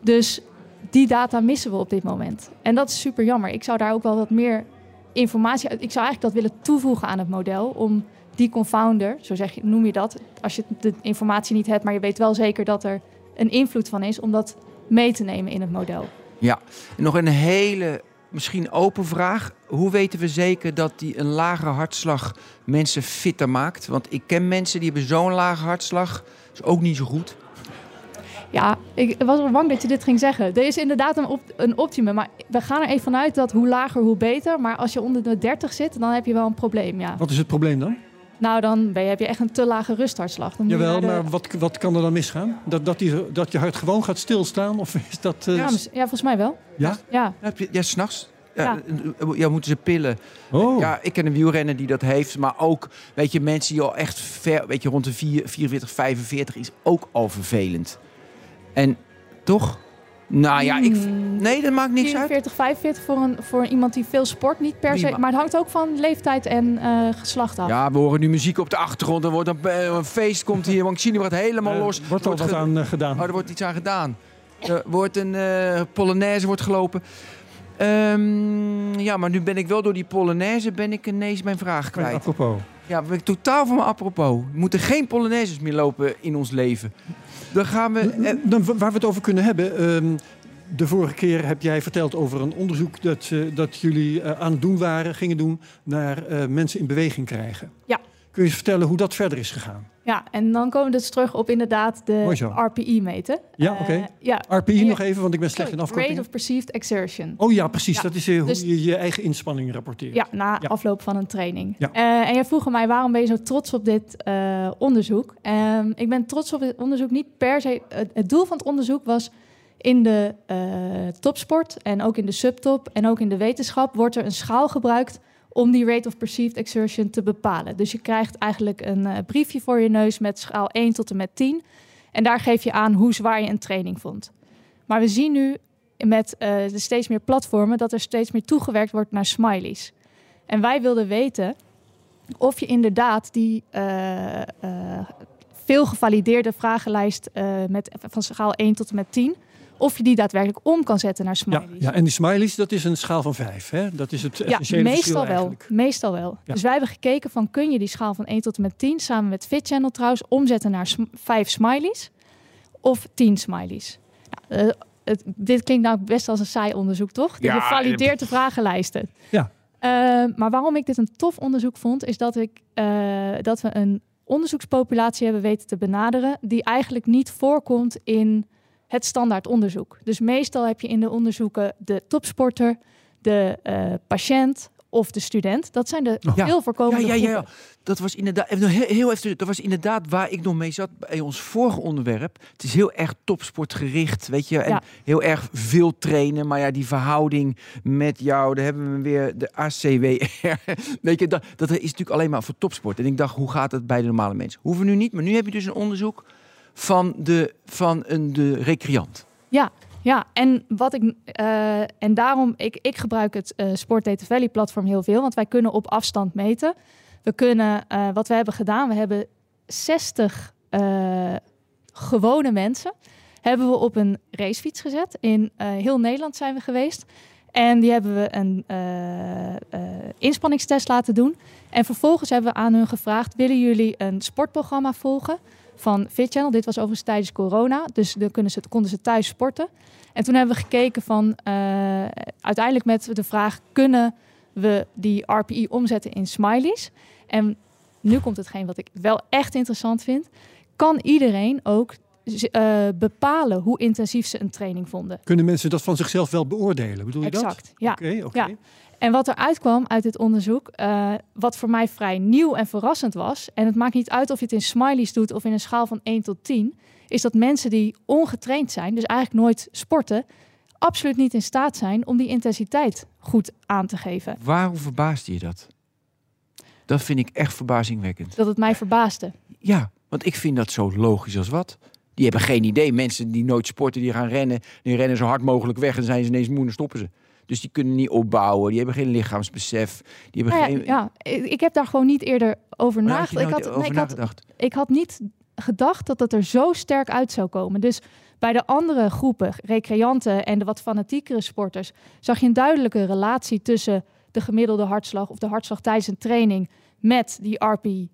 Speaker 4: Dus die data missen we op dit moment. En dat is super jammer. Ik zou daar ook wel wat meer informatie uit. Ik zou eigenlijk dat willen toevoegen aan het model. Om die confounder, zo zeg je, noem je dat. Als je de informatie niet hebt, maar je weet wel zeker dat er een invloed van is. Om dat mee te nemen in het model.
Speaker 2: Ja, en nog een hele, misschien open vraag. Hoe weten we zeker dat die een lage hartslag mensen fitter maakt? Want ik ken mensen die hebben zo'n lage hartslag. is ook niet zo goed.
Speaker 4: Ja, ik was wel bang dat je dit ging zeggen. Er is inderdaad een, op- een optimum. Maar we gaan er even vanuit dat hoe lager, hoe beter. Maar als je onder de 30 zit, dan heb je wel een probleem, ja.
Speaker 3: Wat is het probleem dan?
Speaker 4: Nou, dan ben je, heb je echt een te lage rusthartslag. Dan
Speaker 3: Jawel,
Speaker 4: de-
Speaker 3: maar wat, wat kan er dan misgaan? Dat, dat, die, dat je hart gewoon gaat stilstaan? Of is dat... eh,
Speaker 4: Ja, ja, volgens mij wel.
Speaker 3: ja?
Speaker 4: Ja,
Speaker 2: Ja, heb je- ja s'nachts. Ja,
Speaker 4: Ja.
Speaker 2: eh, ja, moeten ze pillen.
Speaker 3: Oh,
Speaker 2: Ja, ik ken een wielrenner die dat heeft. Maar ook, weet je, mensen die al echt ver, weet je, rond de vier- 44, 45 is ook al vervelend. En toch? Nou ja, ik,
Speaker 4: Hmm,
Speaker 2: nee, dat maakt niks uit.
Speaker 4: 44, 45 voor, een, voor iemand die veel sport, niet per se. Maar het hangt ook van leeftijd en eh, geslacht af.
Speaker 2: Ja, we horen nu muziek op de achtergrond. Er wordt een, eh, een feest komt hier. Want ik zie nu wat helemaal
Speaker 3: eh,
Speaker 2: los.
Speaker 3: Wordt er
Speaker 2: Wordt
Speaker 3: wat
Speaker 2: ge-
Speaker 3: aan gedaan?
Speaker 2: Oh, er wordt iets aan gedaan. Er wordt een eh, Polonaise wordt gelopen. Ehm, ja, maar nu ben ik wel door die Polonaise ben ik ineens mijn vraag kwijt.
Speaker 3: apropos.
Speaker 2: Ja, ben ik totaal van me apropos. Er moeten geen Polonaises meer lopen in ons leven. Dan gaan we...
Speaker 3: Dan, waar we het over kunnen hebben. ehm, de vorige keer heb jij verteld over een onderzoek dat, eh, dat jullie eh, aan het doen waren, gingen doen, naar eh, mensen in beweging krijgen.
Speaker 4: Ja.
Speaker 3: Kun je vertellen hoe dat verder is gegaan?
Speaker 4: Ja, en dan komen we dus terug op inderdaad de
Speaker 3: zo.
Speaker 4: RPI meten.
Speaker 3: Ja,
Speaker 4: Eh,
Speaker 3: oké.
Speaker 4: ja,
Speaker 3: RPI
Speaker 4: Ja.
Speaker 3: nog even, want ik ben slecht in
Speaker 4: Rate
Speaker 3: afkortingen.
Speaker 4: of Perceived Exertion.
Speaker 3: Oh ja, precies.
Speaker 4: Ja.
Speaker 3: Dat is eh, hoe
Speaker 4: Dus-
Speaker 3: je je eigen inspanning rapporteert.
Speaker 4: Ja, na
Speaker 3: Ja.
Speaker 4: afloop van een training.
Speaker 3: Ja.
Speaker 4: Eh, en jij vroeg mij waarom ben je zo trots op dit onderzoek? Ehm, ik ben trots op dit onderzoek niet per se. Het, het doel van het onderzoek was in de topsport en ook in de subtop en ook in de wetenschap wordt er een schaal gebruikt om die rate of perceived exertion te bepalen. Dus je krijgt eigenlijk een eh, briefje voor je neus met schaal 1 tot en met 10. En daar geef je aan hoe zwaar je een training vond. Maar we zien nu met eh, de steeds meer platformen dat er steeds meer toegewerkt wordt naar smileys. En wij wilden weten of je inderdaad die eh, veel gevalideerde vragenlijst met, van schaal 1 tot en met 10, of je die daadwerkelijk om kan zetten naar
Speaker 3: Ja,
Speaker 4: smileys.
Speaker 3: ja, en die smileys, dat is een schaal van vijf. Hè? Dat is het
Speaker 4: Ja,
Speaker 3: essentiële
Speaker 4: meestal wel. Meestal wel.
Speaker 3: Ja.
Speaker 4: Dus wij hebben gekeken van kun je die schaal van 1 tot en met 10 samen met Fit Channel trouwens omzetten naar sm- 5 smileys of 10 smileys. Nou, eh, het, dit klinkt nou best als een saai onderzoek, toch? Dat
Speaker 2: Ja,
Speaker 4: je valideert de vragenlijsten.
Speaker 3: Ja.
Speaker 4: Eh, maar waarom ik dit een tof onderzoek vond, is dat, ik, eh, dat we een onderzoekspopulatie hebben weten te benaderen die eigenlijk niet voorkomt in het standaard onderzoek. Dus meestal heb je in de onderzoeken de topsporter, de uh, patiënt of de student. Dat zijn de veel voorkomende
Speaker 2: Ja, ja, ja, ja. Dat was inderdaad, heel, heel even, dat was inderdaad waar ik nog mee zat bij ons vorige onderwerp. Het is heel erg topsportgericht, weet je, en
Speaker 4: Ja.
Speaker 2: heel erg veel trainen. Maar ja, die verhouding met jou, daar hebben we weer de ACWR. weet je, dat, dat is natuurlijk alleen maar voor topsport. En ik dacht, hoe gaat het bij de normale mensen? Hoeven we nu niet, maar nu heb je dus een onderzoek van de, van een, de recreant.
Speaker 4: Ja, ja, en wat ik eh, en daarom ik, ik gebruik het eh Sport Data Valley platform heel veel, want wij kunnen op afstand meten. We kunnen eh, wat we hebben gedaan, we hebben 60 eh, gewone mensen hebben we op een racefiets gezet. In heel Nederland zijn we geweest. En die hebben we een inspanningstest laten doen. En vervolgens hebben we aan hun gevraagd: willen jullie een sportprogramma volgen van Fit Channel? Dit was overigens tijdens corona, dus dan kunnen ze, konden ze thuis sporten. En toen hebben we gekeken van eh, uiteindelijk met de vraag: kunnen we die RPI omzetten in smileys? En nu komt hetgeen wat ik wel echt interessant vind. Kan iedereen ook eh, bepalen hoe intensief ze een training vonden?
Speaker 3: Kunnen mensen dat van zichzelf wel beoordelen? Bedoel je
Speaker 4: Exact,
Speaker 3: dat?
Speaker 4: ja.
Speaker 3: Oké, oké.
Speaker 4: Ja. En wat er uitkwam uit dit onderzoek, eh, wat voor mij vrij nieuw en verrassend was, en het maakt niet uit of je het in smileys doet of in een schaal van 1 tot 10, is dat mensen die ongetraind zijn, dus eigenlijk nooit sporten, absoluut niet in staat zijn om die intensiteit goed aan te geven.
Speaker 2: Waarom verbaasde je dat? Dat vind ik echt verbazingwekkend.
Speaker 4: Dat het mij verbaasde.
Speaker 2: Ja, want ik vind dat zo logisch als wat. Die hebben geen idee. Mensen die nooit sporten, die gaan rennen. Die rennen zo hard mogelijk weg en zijn ze ineens moe en stoppen ze. Dus die kunnen niet opbouwen. Die hebben geen lichaamsbesef. Die hebben
Speaker 4: Nou ja,
Speaker 2: geen...
Speaker 4: ja, ik heb daar gewoon niet eerder over nagedacht. Ik had,
Speaker 2: over
Speaker 4: nee, ik, had,
Speaker 2: nagedacht.
Speaker 4: ik had niet gedacht dat het er zo sterk uit zou komen. Dus bij de andere groepen, recreanten en de wat fanatiekere sporters, zag je een duidelijke relatie tussen de gemiddelde hartslag of de hartslag tijdens een training met die RPI.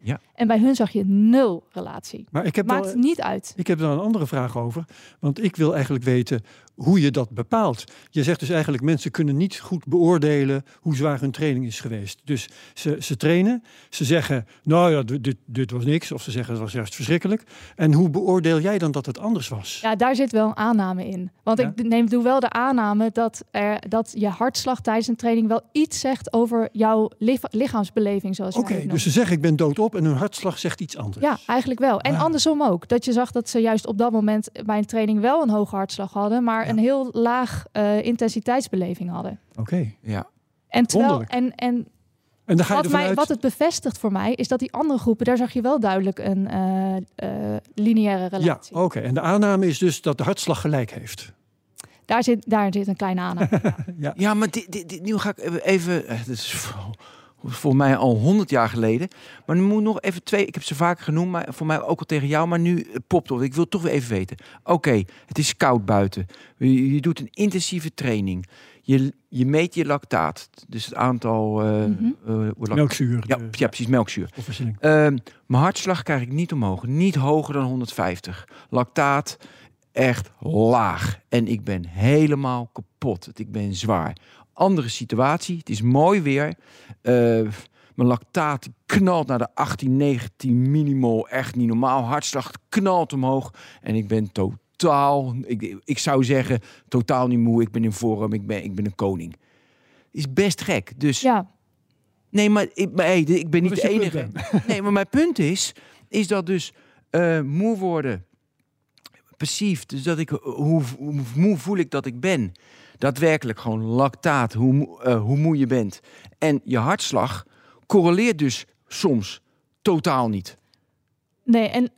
Speaker 2: Ja.
Speaker 4: En bij hun zag je nul relatie.
Speaker 3: Maar ik heb,
Speaker 4: Maakt niet uit.
Speaker 3: ik heb daar een andere vraag over. Want ik wil eigenlijk weten hoe je dat bepaalt. Je zegt dus eigenlijk mensen kunnen niet goed beoordelen hoe zwaar hun training is geweest. Dus ze, ze trainen, ze zeggen nou ja, dit, dit was niks. Of ze zeggen het was juist verschrikkelijk. En hoe beoordeel jij dan dat het anders was?
Speaker 4: Ja, daar zit wel een aanname in. Want
Speaker 3: Ja?
Speaker 4: ik neem, doe wel de aanname dat, er, dat je hartslag tijdens een training wel iets zegt over jouw licha- lichaamsbeleving, zoals
Speaker 3: Oké, dus ze zeggen ik ben doodop en hun hartslag zegt iets anders.
Speaker 4: Ja, eigenlijk wel. En
Speaker 3: Ah.
Speaker 4: andersom ook. Dat je zag dat ze juist op dat moment bij een training wel een hoge hartslag hadden, maar
Speaker 3: Ja.
Speaker 4: een heel laag eh, intensiteitsbeleving hadden.
Speaker 3: Oké.
Speaker 2: Ja.
Speaker 4: En, terwijl,
Speaker 3: Wonderlijk.
Speaker 4: en, en
Speaker 3: En dan ga je
Speaker 4: wat, mij,
Speaker 3: uit...
Speaker 4: wat het bevestigt voor mij, is dat die andere groepen, daar zag je wel duidelijk een eh, eh, lineaire
Speaker 3: Ja,
Speaker 4: relatie.
Speaker 3: oké. En de aanname is dus dat de hartslag gelijk heeft.
Speaker 4: Daar, zit, daar zit een kleine aanname. ja.
Speaker 2: Ja, maar dit, dit, dit- nu ga ik even... eh, Dit is voor- volgens mij al honderd jaar geleden. Maar nu moet nog even twee... Ik heb ze vaker genoemd, maar voor mij ook al tegen jou. Maar nu eh, popt op. Ik wil het toch weer even weten. Oké, het is koud buiten. Je, je doet een intensieve training. Je, je meet je lactaat. Dus het aantal... eh,
Speaker 4: Mhm.
Speaker 2: eh, lact-
Speaker 3: Melkzuur.
Speaker 2: Ja,
Speaker 3: de-
Speaker 2: ja, precies, melkzuur. Ehm, mijn hartslag krijg ik niet omhoog. Niet hoger dan 150. Lactaat echt laag. En ik ben helemaal kapot. Ik ben zwaar. Andere situatie. Het is mooi weer. Eh, mijn lactaat knalt naar de 18, 19 millimol. Echt niet normaal. Hartslag knalt omhoog. En ik ben totaal... Ik, ik zou zeggen, totaal niet moe. Ik ben in vorm. Ik ben, ik ben een koning. Is best gek. Dus
Speaker 4: ja,
Speaker 2: Nee, maar ik, maar, hey, ik ben niet de enige. Nee, maar mijn punt is, is dat dus eh, moe worden, passief, dus dat ik, hoe, hoe moe voel ik dat ik ben? Daadwerkelijk gewoon lactaat, hoe, moe- eh, hoe moe je bent. En je hartslag correleert dus soms totaal niet.
Speaker 4: nee, en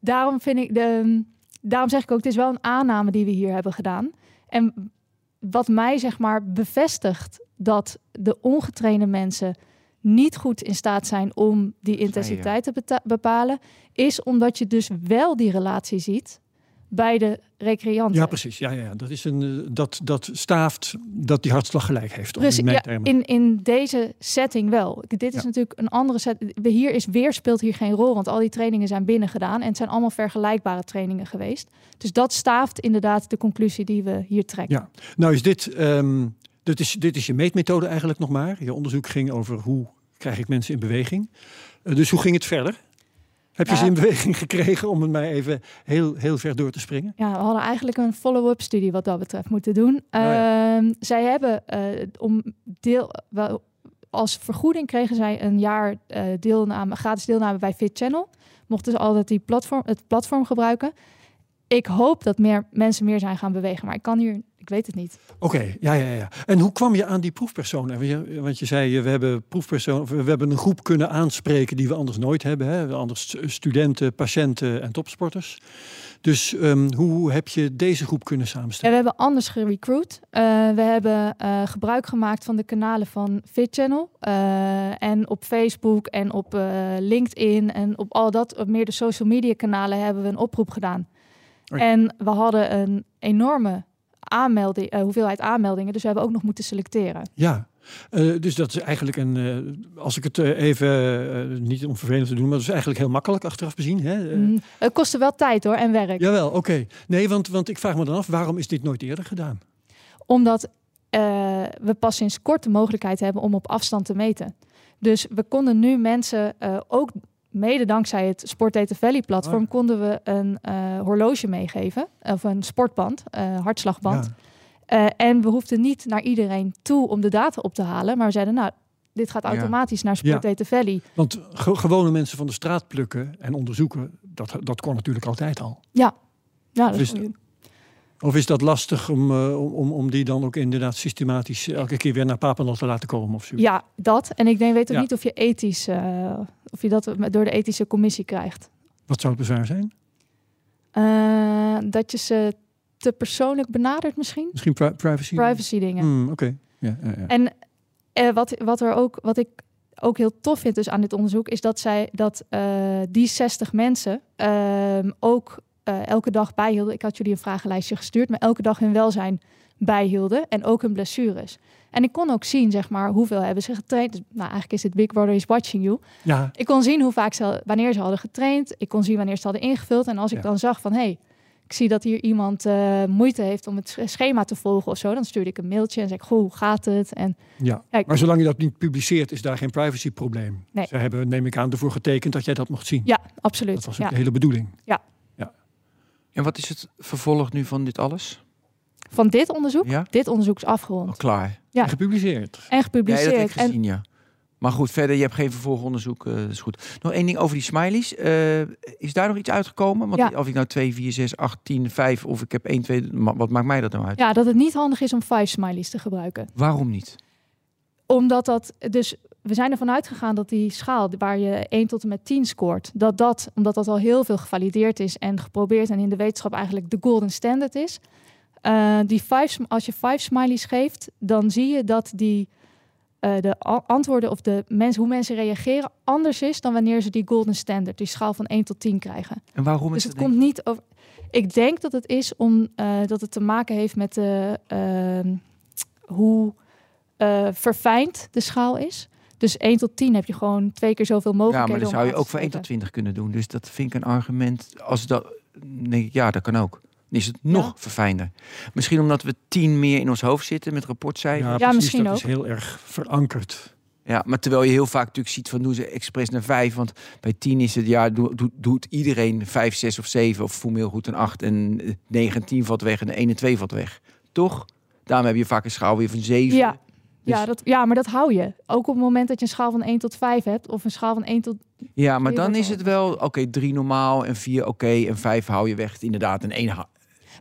Speaker 4: daarom vind ik de. Daarom zeg ik ook, het is wel een aanname die we hier hebben gedaan. En wat mij zeg maar bevestigt dat de ongetrainde mensen niet goed in staat zijn om die intensiteit te bepalen, is omdat je dus wel die relatie ziet bij de recreanten.
Speaker 3: Ja, precies. Ja, ja, ja. Dat, is een, eh, dat, dat staaft dat die hartslag gelijk heeft.
Speaker 4: Precies,
Speaker 3: in
Speaker 4: ja, in, in deze setting wel. Dit is
Speaker 3: Ja.
Speaker 4: natuurlijk een andere set. Hier is weer speelt hier geen rol, want al die trainingen zijn binnen gedaan en het zijn allemaal vergelijkbare trainingen geweest. Dus dat staaft inderdaad de conclusie die we hier trekken.
Speaker 3: Ja. Nou is dit, ehm, dit, is, dit is je meetmethode eigenlijk nog maar. Je onderzoek ging over hoe krijg ik mensen in beweging. Eh, dus hoe ging het verder? Heb je
Speaker 4: Ja.
Speaker 3: ze in beweging gekregen om het mij even heel, heel ver door te springen?
Speaker 4: Ja, we hadden eigenlijk een follow-up studie wat dat betreft moeten doen.
Speaker 3: ja.
Speaker 4: Ehm, zij hebben eh, om deel, wel, als vergoeding kregen zij een jaar eh, deelname, gratis deelname bij Fit Channel. Mochten ze altijd die platform, het platform gebruiken. Ik hoop dat meer mensen meer zijn gaan bewegen, maar ik kan hier, ik weet het niet.
Speaker 3: Oké, ja, ja, ja. En hoe kwam je aan die proefpersonen? Want je, zei, we hebben proefpersonen, of we hebben een groep kunnen aanspreken die we anders nooit hebben. Hè? Anders st- studenten, patiënten en topsporters. Dus ehm, hoe heb je deze groep kunnen
Speaker 4: Ja,
Speaker 3: samenstellen?
Speaker 4: we hebben anders gerecruit. Eh, we hebben eh, gebruik gemaakt van de kanalen van Fit Channel. eh, en op Facebook en op LinkedIn en op al dat, op meer de social media kanalen hebben we een oproep gedaan.
Speaker 3: Oh ja.
Speaker 4: En we hadden een enorme aanmelding, eh, hoeveelheid aanmeldingen, dus we hebben ook nog moeten selecteren.
Speaker 3: Ja, eh, dus dat is eigenlijk een, eh, als ik het even, niet om vervelend te doen, maar dat is eigenlijk heel makkelijk achteraf bezien. Hè?
Speaker 4: Mm, het kostte wel tijd hoor en werk.
Speaker 3: Jawel, oké. Nee, want, want ik vraag me dan af, waarom is dit nooit eerder gedaan?
Speaker 4: Omdat we pas sinds kort de mogelijkheid hebben om op afstand te meten. Dus we konden nu mensen ook mede dankzij het Sport Data Valley platform
Speaker 3: Oh.
Speaker 4: konden we een eh, horloge meegeven of een sportband, eh, hartslagband.
Speaker 3: Ja.
Speaker 4: Eh, en we hoefden niet naar iedereen toe om de data op te halen, maar we zeiden nou dit gaat
Speaker 2: Ja.
Speaker 4: automatisch naar Sport
Speaker 3: Ja.
Speaker 4: Data Valley.
Speaker 3: Want ge- gewone mensen van de straat plukken en onderzoeken, dat, dat kon natuurlijk altijd al.
Speaker 4: Ja, dat
Speaker 3: Dus-
Speaker 4: is
Speaker 3: Of is dat lastig om, eh, om- om, om die dan ook inderdaad systematisch elke keer weer naar Papendal te laten komen of zo?
Speaker 4: ja dat. En ik denk, weet ook
Speaker 3: Ja.
Speaker 4: niet of je ethisch, eh, of je dat door de ethische commissie krijgt.
Speaker 3: Wat zou het bezwaar zijn?
Speaker 4: Eh, dat je ze te persoonlijk benadert misschien.
Speaker 3: Misschien pri- privacy?
Speaker 4: Privacy dingen.
Speaker 3: Hmm, Oké. Ja, ja, ja.
Speaker 4: En eh, wat, wat, er ook, wat ik ook heel tof vind dus aan dit onderzoek... is dat, zij, dat eh, die 60 mensen ehm, ook eh, elke dag bijhielden. Ik had jullie een vragenlijstje gestuurd... maar elke dag hun welzijn bijhielden en ook hun blessures. En ik kon ook zien, zeg maar, hoeveel hebben ze getraind. Dus, nou, eigenlijk is het Big Brother is watching you.
Speaker 3: ja,
Speaker 4: Ik kon zien hoe vaak ze, wanneer ze hadden getraind. Ik kon zien wanneer ze hadden ingevuld. En als ik
Speaker 3: Ja.
Speaker 4: dan zag van, hé, hey, ik zie dat hier iemand eh, moeite heeft om het sch- schema te volgen of zo. Dan stuurde ik een mailtje en zei ik, goh, hoe gaat het? En
Speaker 3: ja.
Speaker 4: ja, ik-
Speaker 3: Maar zolang je dat niet publiceert, is daar geen privacyprobleem.
Speaker 4: Nee.
Speaker 3: Ze hebben, neem ik aan, ervoor getekend dat jij dat mocht zien.
Speaker 4: ja, absoluut.
Speaker 3: Dat was ook
Speaker 4: Ja.
Speaker 3: de hele bedoeling.
Speaker 2: En wat is het vervolg nu van dit alles?
Speaker 4: Van dit onderzoek,
Speaker 2: Ja?
Speaker 4: dit onderzoek is
Speaker 2: Al
Speaker 4: afgerond
Speaker 2: klaar.
Speaker 4: Ja.
Speaker 3: En gepubliceerd.
Speaker 4: en
Speaker 2: Ja, dat
Speaker 4: gepubliceerd.
Speaker 2: heb ik
Speaker 4: en
Speaker 2: gezien, ja. Maar goed, verder, je hebt geen vervolgonderzoek. eh, dat is goed. Nog één ding over die smileys. Eh, is daar nog iets uitgekomen? Want
Speaker 4: Ja.
Speaker 2: of ik nou 2, 4, 6, 8, 10, 5 of ik heb 1, 2... ma- Wat maakt mij dat nou uit?
Speaker 4: ja, dat het niet handig is om five smileys te gebruiken.
Speaker 2: Waarom niet?
Speaker 4: Omdat dat, dus we zijn ervan uitgegaan dat die schaal waar je 1 tot en met 10 scoort, dat dat, omdat dat al heel veel gevalideerd is en geprobeerd en in de wetenschap eigenlijk de golden standard is. eh, die five, als je vijf smileys geeft, dan zie je dat die, eh, de antwoorden of de mens, hoe mensen reageren anders is dan wanneer ze die golden standard, die schaal van 1 tot 10 krijgen.
Speaker 2: En waarom
Speaker 4: Dus
Speaker 2: is
Speaker 4: het
Speaker 2: dat?
Speaker 4: komt niet over. Ik denk dat het is om eh, dat het te maken heeft met de, ehm, hoe verfijnd de schaal is. Dus 1 tot 10 heb je gewoon twee keer zoveel
Speaker 2: Ja,
Speaker 4: mogelijkheden.
Speaker 2: maar dan
Speaker 4: om
Speaker 2: zou je ook voor 1 tot
Speaker 4: steken.
Speaker 2: 20 kunnen doen. Dus dat vind ik een argument. Als dat, ik, ja, dat kan ook. Dan is het nog
Speaker 4: Ja.
Speaker 2: verfijnder. Misschien omdat we 10 meer in ons hoofd zitten met rapportcijfers.
Speaker 3: Ja,
Speaker 2: Ja.
Speaker 3: precies,
Speaker 4: misschien
Speaker 3: dat
Speaker 4: ook.
Speaker 3: is heel erg verankerd.
Speaker 2: maar terwijl je heel vaak natuurlijk ziet van doen ze expres naar 5. Want bij 10 is het, ja, doet, doet, doet iedereen 5, 6 of 7. Of voel me heel goed een 8 en 9 en 10 valt weg en de 1 en 2 valt weg. Toch? Daarom heb je vaak een schaal weer van 7.
Speaker 4: Ja. Ja,
Speaker 2: Dus-
Speaker 4: dat, ja, maar dat hou je. Ook op het moment dat je een schaal van 1 tot 5 hebt, of een schaal van 1 tot.
Speaker 2: Ja, maar dan is het wel, oké, 3 normaal en 4 oké en 5 hou je weg. Inderdaad, en 1 hou-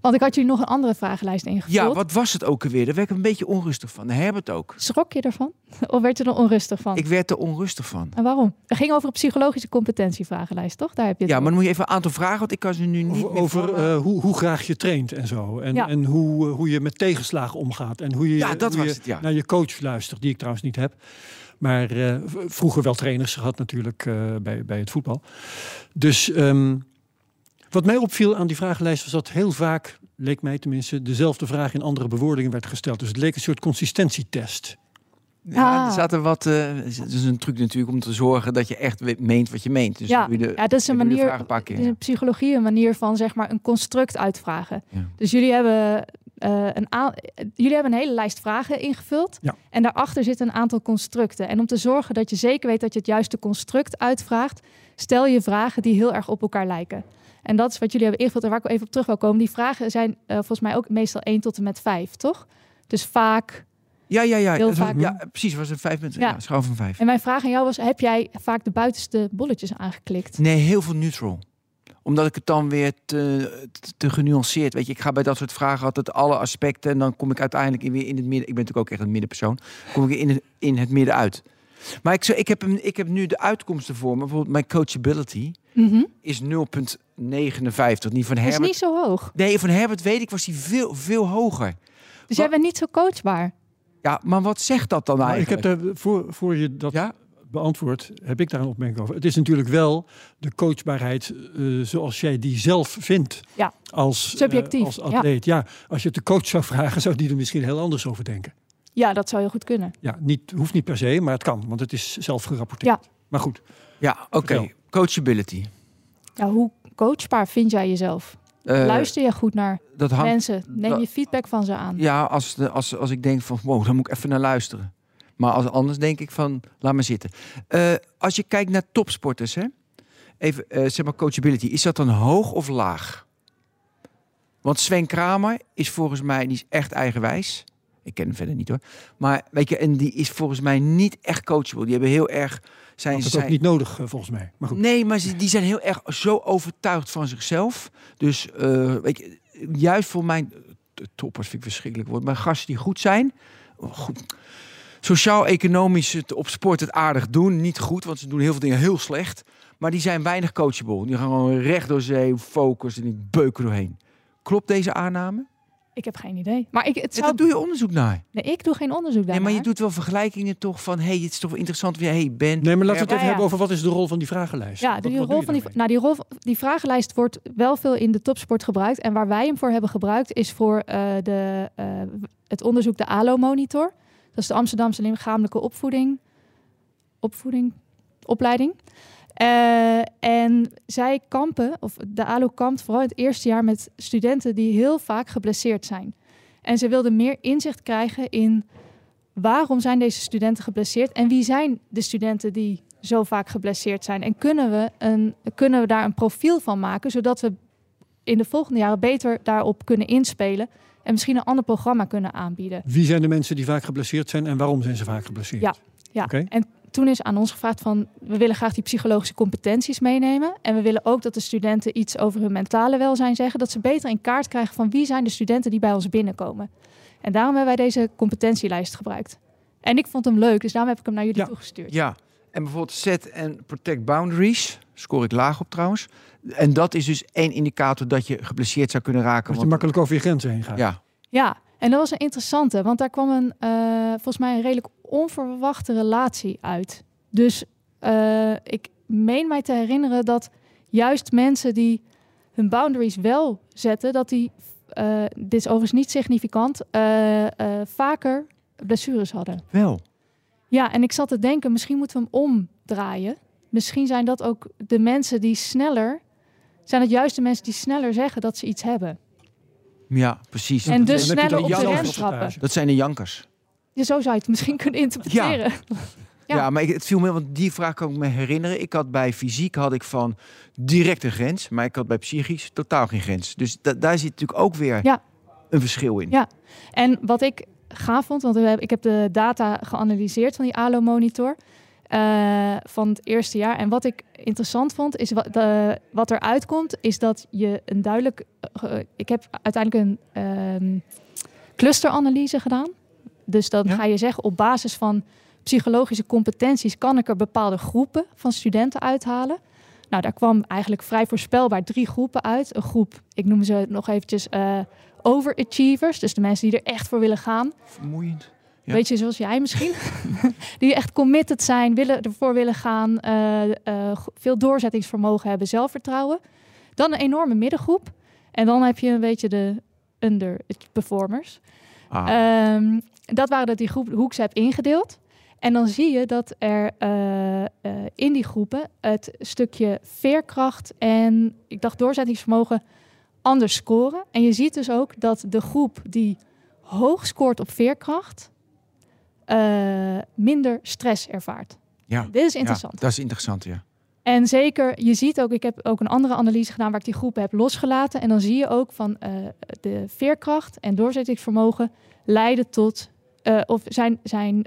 Speaker 4: Want ik had jullie nog een andere vragenlijst ingevuld.
Speaker 2: Ja, wat was het ook alweer? Daar werd ik een beetje onrustig van. Daar hebben we het ook.
Speaker 4: Schrok je ervan? Of werd je er onrustig van?
Speaker 2: Ik werd er onrustig van.
Speaker 4: En waarom? Het ging over een psychologische competentievragenlijst, toch? Daar heb je het
Speaker 2: Ja, maar dan moet je even een aantal vragen, want ik kan ze nu niet
Speaker 3: Over,
Speaker 2: meer
Speaker 3: over eh, hoe, hoe graag je traint en zo. En,
Speaker 4: Ja.
Speaker 3: en hoe, eh, hoe je met tegenslagen omgaat. En hoe je,
Speaker 2: Ja, dat
Speaker 3: hoe
Speaker 2: was
Speaker 3: je
Speaker 2: het, ja.
Speaker 3: naar je coach luistert, die ik trouwens niet heb. Maar eh, vroeger wel trainers gehad natuurlijk eh, bij, bij het voetbal. Dus ehm, wat mij opviel aan die vragenlijst was dat heel vaak, leek mij tenminste, dezelfde vraag in andere bewoordingen werd gesteld. Dus het leek een soort consistentietest.
Speaker 2: Ja,
Speaker 4: Ah.
Speaker 2: er zaten wat. eh, het is een truc natuurlijk om te zorgen dat je echt meent wat je meent. Dus
Speaker 4: Ja,
Speaker 2: de,
Speaker 4: ja, dat is een manier. is in psychologie een manier van zeg maar een construct uitvragen.
Speaker 2: Ja.
Speaker 4: Dus jullie hebben eh, een jullie hebben een hele lijst vragen ingevuld.
Speaker 3: Ja.
Speaker 4: En daarachter zitten een aantal constructen. En om te zorgen dat je zeker weet dat je het juiste construct uitvraagt, stel je vragen die heel erg op elkaar lijken. En dat is wat jullie hebben ingevuld en waar ik even op terug wil komen. Die vragen zijn eh, volgens mij ook meestal 1 tot en met 5, toch? Dus vaak.
Speaker 2: Ja, ja, ja.
Speaker 4: Heel
Speaker 2: Het
Speaker 4: vaak.
Speaker 2: ja precies. Het was een vijf punten.
Speaker 4: Ja.
Speaker 2: Ja, schaal van vijf.
Speaker 4: En mijn vraag aan jou was: heb jij vaak de buitenste bolletjes aangeklikt?
Speaker 2: Nee, heel veel neutral. Omdat ik het dan weer te, te, te genuanceerd... Weet je, ik ga bij dat soort vragen altijd alle aspecten... en dan kom ik uiteindelijk in, weer in het midden... Ik ben natuurlijk ook echt een middenpersoon. Kom ik in het, in het midden uit. Maar ik, ik, heb, ik heb nu de uitkomsten voor me. Bijvoorbeeld mijn coachability
Speaker 4: Mhm.
Speaker 2: is 0,59. Die van
Speaker 4: Dat is
Speaker 2: Herbert...
Speaker 4: niet zo hoog.
Speaker 2: Nee, van Herbert weet ik was die veel, veel hoger.
Speaker 4: Dus jij bent niet zo coachbaar.
Speaker 2: Ja, maar wat zegt dat dan
Speaker 3: Maar ik
Speaker 2: eigenlijk?
Speaker 3: heb daar, voor, voor je dat
Speaker 2: Ja?
Speaker 3: beantwoord, heb ik daar een opmerking over. Het is natuurlijk wel de coachbaarheid eh, zoals jij die zelf vindt.
Speaker 4: Ja.
Speaker 3: Als, eh,
Speaker 4: Subjectief,
Speaker 3: als atleet. Ja. als je het de coach zou vragen, zou die er misschien heel anders over denken.
Speaker 4: Ja, dat zou heel goed kunnen.
Speaker 3: Ja, niet, hoeft niet per se, maar het kan, want het is zelf gerapporteerd.
Speaker 4: Ja.
Speaker 3: Maar goed,
Speaker 2: Ja, oké. Coachability.
Speaker 4: Ja, hoe coachbaar vind jij jezelf?
Speaker 2: Eh,
Speaker 4: Luister je goed naar
Speaker 2: dat hangt
Speaker 4: mensen? Neem je feedback van ze aan?
Speaker 2: Ja, als, de, als, als ik denk van, wow, dan moet ik even naar luisteren. Maar als anders denk ik van, laat maar zitten. Eh, als je kijkt naar topsporters, hè? Even, eh, zeg maar coachability. Is dat dan hoog of laag? Want Sven Kramer is volgens mij, die is echt eigenwijs. Ik ken hem verder niet hoor. Maar weet je, en die is volgens mij niet echt coachable. Die hebben heel erg zijn,
Speaker 3: dat is
Speaker 2: zijn
Speaker 3: ook niet nodig eh, volgens mij. Maar goed.
Speaker 2: Nee, maar ze, die zijn heel erg zo overtuigd van zichzelf. Dus eh, weet je, juist voor mijn eh, toppers vind ik verschrikkelijk woord, maar gasten die goed zijn, oh, goed. Sociaal-economisch het op sport het aardig doen, niet goed, want ze doen heel veel dingen heel slecht. Maar die zijn weinig coachable. Die gaan gewoon recht door zee, focus en die beuken doorheen. Klopt deze aanname?
Speaker 4: Ik heb geen idee. Maar ik, het zou...
Speaker 2: doe je onderzoek naar.
Speaker 4: nee, ik doe geen onderzoek
Speaker 2: Nee,
Speaker 4: daarnaar.
Speaker 2: maar je doet wel vergelijkingen toch van, hey, het is toch wel interessant wie jij bent.
Speaker 3: Nee, maar laten we het
Speaker 4: Ja,
Speaker 3: even
Speaker 4: ja.
Speaker 3: hebben over wat is de rol van die vragenlijst.
Speaker 4: Ja,
Speaker 3: Wat-
Speaker 4: die, rol van die, nou, die, rol, die vragenlijst wordt wel veel in de topsport gebruikt. En waar wij hem voor hebben gebruikt is voor eh, de, eh, het onderzoek de ALO-monitor. Dat is de Amsterdamse lichamelijke opvoeding, opvoeding opleiding. Eh, en zij kampen, of de ALO kampt vooral in het eerste jaar met studenten die heel vaak geblesseerd zijn. En ze wilden meer inzicht krijgen in waarom zijn deze studenten geblesseerd en wie zijn de studenten die zo vaak geblesseerd zijn. En kunnen we, een, kunnen we daar een profiel van maken, zodat we in de volgende jaren beter daarop kunnen inspelen en misschien een ander programma kunnen aanbieden.
Speaker 3: Wie zijn de mensen die vaak geblesseerd zijn en waarom zijn ze vaak geblesseerd?
Speaker 4: Ja. Ja,
Speaker 3: Oké.
Speaker 4: en toen is aan ons gevraagd van we willen graag die psychologische competenties meenemen. En we willen ook dat de studenten iets over hun mentale welzijn zeggen. Dat ze beter in kaart krijgen van wie zijn de studenten die bij ons binnenkomen. En daarom hebben wij deze competentielijst gebruikt. En ik vond hem leuk, dus daarom heb ik hem naar jullie
Speaker 3: Ja.
Speaker 4: toegestuurd.
Speaker 2: Ja, en bijvoorbeeld set en protect boundaries. Scoor ik laag op trouwens. En dat is dus één indicator dat je geblesseerd zou kunnen raken.
Speaker 3: Dat je
Speaker 2: Want,
Speaker 3: makkelijk over je grenzen heen gaat.
Speaker 2: ja,
Speaker 4: Ja, en dat was een interessante, want daar kwam een, eh, volgens mij een redelijk onverwachte relatie uit. Dus eh, ik meen mij te herinneren dat juist mensen die hun boundaries wel zetten, dat die, eh, dit is overigens niet significant, vaker blessures hadden.
Speaker 2: wel.
Speaker 4: Ja, en ik zat te denken, misschien moeten we hem omdraaien. Misschien zijn dat ook de mensen die sneller, zijn het juist de mensen die sneller zeggen dat ze iets hebben.
Speaker 2: Ja, precies.
Speaker 4: En dus
Speaker 3: Dan heb je
Speaker 4: sneller op de
Speaker 3: jouw
Speaker 4: rem trappen.
Speaker 2: Dat zijn de jankers.
Speaker 4: Ja, zo zou je het misschien kunnen interpreteren.
Speaker 2: Ja,
Speaker 4: Ja.
Speaker 2: maar ik, het viel me, want die vraag kan ik me herinneren. Ik had bij fysiek had ik van direct een grens, maar ik had bij psychisch totaal geen grens. Dus da- daar zit natuurlijk ook weer
Speaker 4: Ja.
Speaker 2: een verschil in.
Speaker 4: Ja. En wat ik gaaf vond, want we hebben, ik heb de data geanalyseerd van die ALO-monitor eh, van het eerste jaar. En wat ik interessant vond, is wat, de, wat eruit komt, is dat je een duidelijk... eh, ik heb uiteindelijk een ehm, clusteranalyse gedaan. Dus dan
Speaker 2: Ja.
Speaker 4: ga je zeggen, op basis van psychologische competenties... kan ik er bepaalde groepen van studenten uithalen. Nou, daar kwam eigenlijk vrij voorspelbaar drie groepen uit. Een groep, ik noem ze nog eventjes... eh, overachievers, dus de mensen die er echt voor willen gaan.
Speaker 2: Vermoeiend. Ja.
Speaker 4: Weet je, zoals jij misschien. die echt committed zijn, willen, ervoor willen gaan, eh, eh, veel doorzettingsvermogen hebben, zelfvertrouwen. Dan een enorme middengroep. En dan heb je een beetje de underperformers.
Speaker 2: Ah,
Speaker 4: Ehm, dat waren dat die groep Hoeks heb ingedeeld. En dan zie je dat er eh, eh, in die groepen het stukje veerkracht en ik dacht doorzettingsvermogen anders scoren. En je ziet dus ook dat de groep die hoog scoort op veerkracht, eh, minder stress ervaart.
Speaker 2: Ja.
Speaker 4: Dit is
Speaker 2: Ja,
Speaker 4: interessant.
Speaker 2: dat is interessant, ja.
Speaker 4: En zeker, je ziet ook, ik heb ook een andere analyse gedaan waar ik die groepen heb losgelaten. En dan zie je ook van eh, de veerkracht en doorzettingsvermogen leiden tot, eh, of zijn, zijn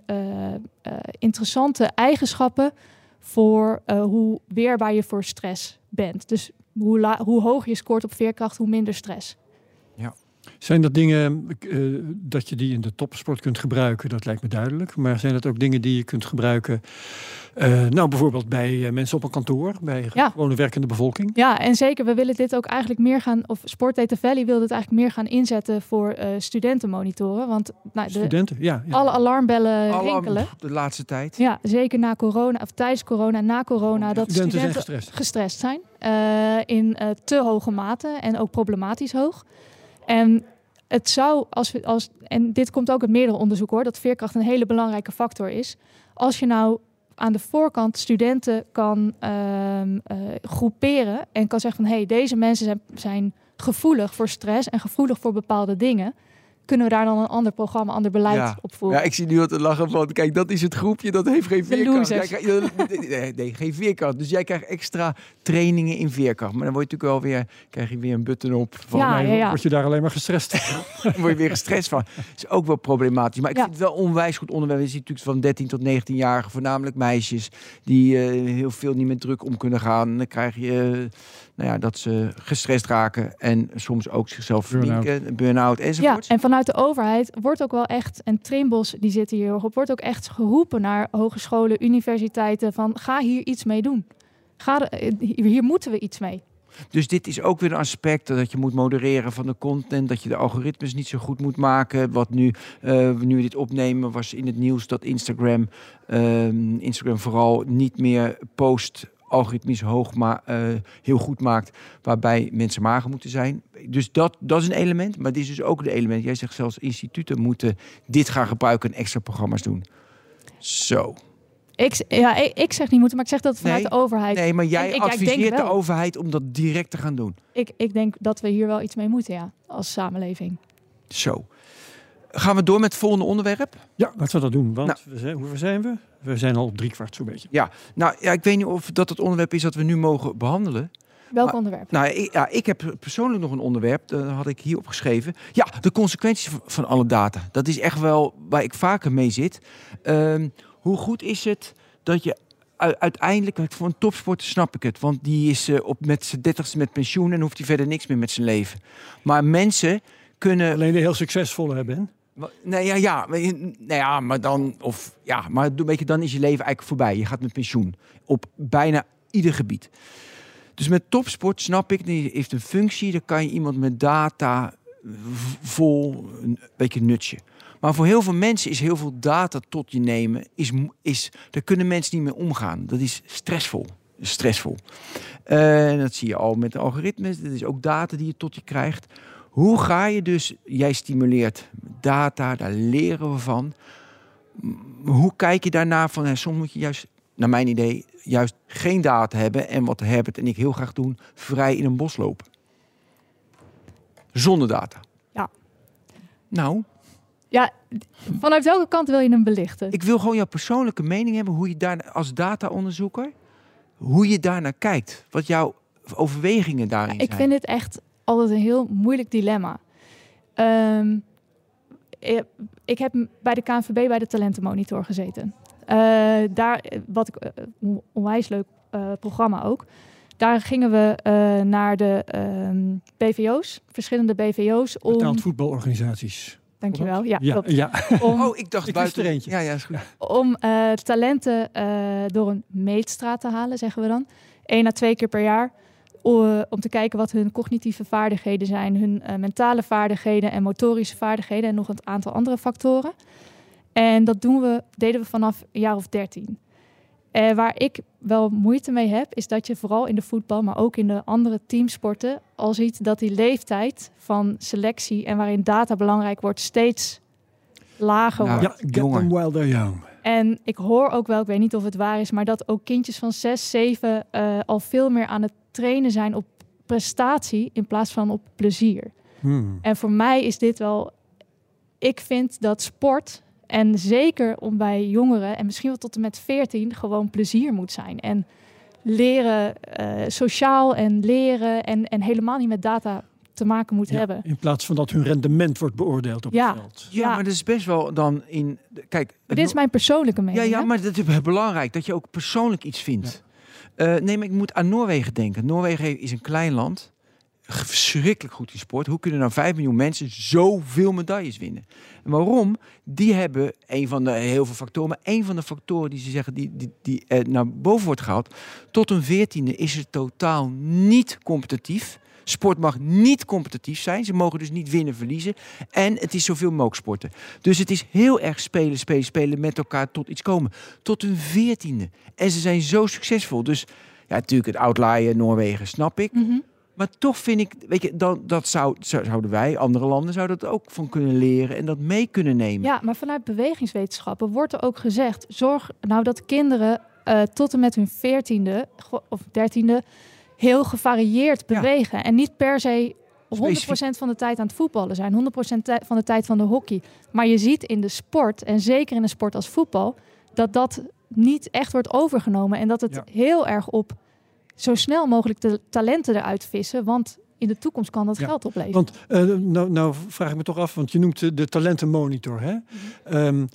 Speaker 4: interessante eigenschappen voor hoe weerbaar je voor stress bent. Dus hoe, hoe hoger je scoort op veerkracht, hoe minder stress.
Speaker 3: Zijn dat dingen eh, dat je die in de topsport kunt gebruiken? Dat lijkt me duidelijk. Maar zijn dat ook dingen die je kunt gebruiken? eh, nou, bijvoorbeeld bij eh, mensen op een kantoor, bij
Speaker 4: Ja.
Speaker 3: gewone werkende bevolking.
Speaker 4: Ja, en zeker, we willen dit ook eigenlijk meer gaan, of Sport Data Valley wil dit eigenlijk meer gaan inzetten voor eh, studentenmonitoren. Want nou, de,
Speaker 3: Studenten, ja. ja.
Speaker 4: alle alarmbellen
Speaker 2: Alle-
Speaker 4: rinkelen.
Speaker 2: de laatste tijd.
Speaker 4: Ja, zeker na corona, of tijdens corona, na corona, dat
Speaker 3: studenten zijn
Speaker 4: studenten
Speaker 3: gestrest.
Speaker 4: gestrest zijn. eh, in eh, te hoge mate en ook problematisch hoog. En het zou, als we, als, en dit komt ook uit meerdere onderzoeken hoor, dat veerkracht een hele belangrijke factor is. Als je nou aan de voorkant studenten kan ehm, eh, groeperen en kan zeggen van hé, hey, deze mensen zijn, zijn gevoelig voor stress en gevoelig voor bepaalde dingen. Kunnen we daar dan een ander programma, ander beleid
Speaker 2: Ja.
Speaker 4: op voeren?
Speaker 2: Ja, ik zie nu al te lachen van, kijk, dat is het groepje, dat heeft geen veerkracht. Jij krijgt- nee, nee, geen veerkracht. Dus jij krijgt extra trainingen in veerkracht. Maar dan word je natuurlijk wel weer, krijg je weer een button op. Van,
Speaker 4: Ja,
Speaker 3: Nee,
Speaker 4: ja, ja.
Speaker 3: Word je daar alleen maar gestrest?
Speaker 2: Dan word je weer gestrest van. Dat is ook wel problematisch. Maar ik
Speaker 4: Ja.
Speaker 2: vind het wel onwijs goed onderwerp. Je ziet natuurlijk van 13 tot 19-jarigen, voornamelijk meisjes, die eh, heel veel niet met druk om kunnen gaan. Dan krijg je nou ja, dat ze gestrest raken en soms ook zichzelf
Speaker 3: Burn-out.
Speaker 2: verminken, burn-out
Speaker 4: Ja,
Speaker 2: enzovoort.
Speaker 4: en vanuit de overheid wordt ook wel echt, en Trimbos die zitten hier op, wordt ook echt geroepen naar hogescholen, universiteiten van ga hier iets mee doen. Ga er- eh, hier hier moeten we iets mee.
Speaker 2: Dus dit is ook weer een aspect dat je moet modereren van de content, dat je de algoritmes niet zo goed moet maken. Wat nu, eh, nu we dit opnemen, was in het nieuws dat Instagram, ehm, Instagram vooral niet meer post algoritmisch hoog, maar eh, heel goed maakt, waarbij mensen mager moeten zijn. Dus dat, dat is een element, maar dit is dus ook een element. Jij zegt zelfs instituten moeten dit gaan gebruiken en extra programma's doen. Zo.
Speaker 4: Ik, ja, ik, zeg niet moeten, maar ik zeg dat vanuit
Speaker 2: Nee,
Speaker 4: de overheid.
Speaker 2: Nee, maar jij
Speaker 4: ik- ik
Speaker 2: adviseert de overheid om dat direct te gaan doen.
Speaker 4: Ik, ik denk dat we hier wel iets mee moeten, ja, als samenleving.
Speaker 2: Zo. Gaan we door met het volgende onderwerp?
Speaker 3: ja, laten we dat doen. Want
Speaker 2: Nou.
Speaker 3: we zijn, hoeveel zijn we? We zijn al op drie kwart zo'n beetje.
Speaker 2: Nou ja, ik weet niet of dat het onderwerp is dat we nu mogen behandelen.
Speaker 4: Welk
Speaker 2: Maar-
Speaker 4: onderwerp?
Speaker 2: Nou, ik, ja, ik heb persoonlijk nog een onderwerp, dat had ik hier opgeschreven. Ja, de consequenties van, van alle data. Dat is echt wel waar ik vaker mee zit. Ehm, hoe goed is het dat je u- uiteindelijk, voor een topsporter snap ik het, want die is eh, op met zijn dertigste met pensioen en hoeft hij verder niks meer met zijn leven. Maar mensen kunnen
Speaker 3: Alleen de heel succesvolle hebben.
Speaker 2: Nee, ja, ja, nou ja, maar dan, of ja, maar doe- weet je, dan is je leven eigenlijk voorbij. Je gaat met pensioen op bijna ieder gebied. Dus met topsport snap ik, die heeft een functie, dan kan je iemand met data vol een beetje nutje. Maar voor heel veel mensen is heel veel data tot je nemen, is, is, daar kunnen mensen niet mee omgaan. Dat is stressvol. Stressvol. En dat zie je al met de algoritmes. Dat is ook data die je tot je krijgt. Hoe ga je dus, jij stimuleert data, daar leren we van. Hoe kijk je daarna van, hè, soms moet je juist, naar mijn idee, juist geen data hebben. En wat Herbert en ik heel graag doen, vrij in een bos lopen. Zonder data.
Speaker 4: Ja.
Speaker 2: Nou,
Speaker 4: Ja, vanuit welke kant wil je hem belichten?
Speaker 2: ik wil gewoon jouw persoonlijke mening hebben, hoe je daar als data-onderzoeker, hoe je daarnaar kijkt. Wat jouw overwegingen daarin
Speaker 4: ik
Speaker 2: zijn.
Speaker 4: vind het echt altijd een heel moeilijk dilemma. Ehm, ik, heb bij de KNVB bij de talentenmonitor gezeten. Eh, daar, eh, wat ik on- onwijs leuk eh, programma ook. Daar gingen we eh, naar de ehm, BVO's, verschillende BVO's. Om,
Speaker 3: Betaald voetbalorganisaties.
Speaker 4: dankjewel. Ja,
Speaker 3: ja, ja.
Speaker 4: Om,
Speaker 2: Oh, ik dacht
Speaker 3: Ik
Speaker 2: buiten.
Speaker 3: er eentje.
Speaker 2: Ja, ja, is goed.
Speaker 4: om eh, talenten eh, door een meetstraat te halen, zeggen we dan. Eén à twee keer per jaar. O- om te kijken wat hun cognitieve vaardigheden zijn, hun eh, mentale vaardigheden en motorische vaardigheden en nog een aantal andere factoren. En dat doen we, deden we vanaf een jaar of dertien. Eh, waar ik wel moeite mee heb, is dat je vooral in de voetbal, maar ook in de andere teamsporten, al ziet dat die leeftijd van selectie en waarin data belangrijk wordt, steeds lager
Speaker 2: Nou,
Speaker 4: wordt.
Speaker 3: ja, get
Speaker 2: jonger.
Speaker 3: them while they're young.
Speaker 4: En ik hoor ook wel, ik weet niet of het waar is, maar dat ook kindjes van 6, 7 eh, al veel meer aan het trainen zijn op prestatie in plaats van op plezier.
Speaker 3: Hmm.
Speaker 4: En voor mij is dit wel. Ik vind dat sport, en zeker om bij jongeren, en misschien wel tot en met 14, gewoon plezier moet zijn. En leren eh, sociaal en leren en, en helemaal niet met data te maken moet
Speaker 3: Ja,
Speaker 4: hebben.
Speaker 3: In plaats van dat hun rendement wordt beoordeeld op
Speaker 4: Ja.
Speaker 3: het veld.
Speaker 2: Ja,
Speaker 4: Ja.
Speaker 2: maar dat is best wel dan in... Kijk,
Speaker 4: Maar dit is mijn persoonlijke
Speaker 2: Ja,
Speaker 4: mening.
Speaker 2: ja,
Speaker 4: hè?
Speaker 2: maar dat is belangrijk dat je ook persoonlijk iets vindt. Eh, nee, maar ik moet aan Noorwegen denken. Noorwegen is een klein land. Verschrikkelijk goed in sport. Hoe kunnen nou 5 miljoen mensen zoveel medailles winnen? En waarom? Die hebben een van de heel veel factoren. Maar een van de factoren die ze zeggen die, die, die eh, naar boven wordt gehaald. Tot een veertiende is het totaal niet competitief. Sport mag niet competitief zijn. Ze mogen dus niet winnen, verliezen. En het is zoveel mogelijk sporten. Dus het is heel erg spelen, spelen, spelen met elkaar tot iets komen. Tot een veertiende. En ze zijn zo succesvol. Dus ja, natuurlijk het outlier Noorwegen snap ik.
Speaker 4: Mhm.
Speaker 2: Maar toch vind ik, weet je, dan, dat zou, zou- zouden wij, andere landen, zouden dat ook van kunnen leren en dat mee kunnen nemen.
Speaker 4: Ja, maar vanuit bewegingswetenschappen wordt er ook gezegd: zorg nou dat kinderen eh, tot en met hun veertiende of dertiende heel gevarieerd
Speaker 2: Ja.
Speaker 4: bewegen. En niet per se 100%
Speaker 2: Specifiek.
Speaker 4: van de tijd aan het voetballen zijn, 100% tij- van de tijd van de hockey. Maar je ziet in de sport, en zeker in een sport als voetbal, dat dat niet echt wordt overgenomen. En dat het
Speaker 3: Ja.
Speaker 4: heel erg op zo snel mogelijk de talenten eruit vissen. Want in de toekomst kan dat
Speaker 3: Ja,
Speaker 4: geld opleveren.
Speaker 3: Want eh, nou, nou vraag ik me toch af, want je noemt de, de talentenmonitor. Hè? Ehm,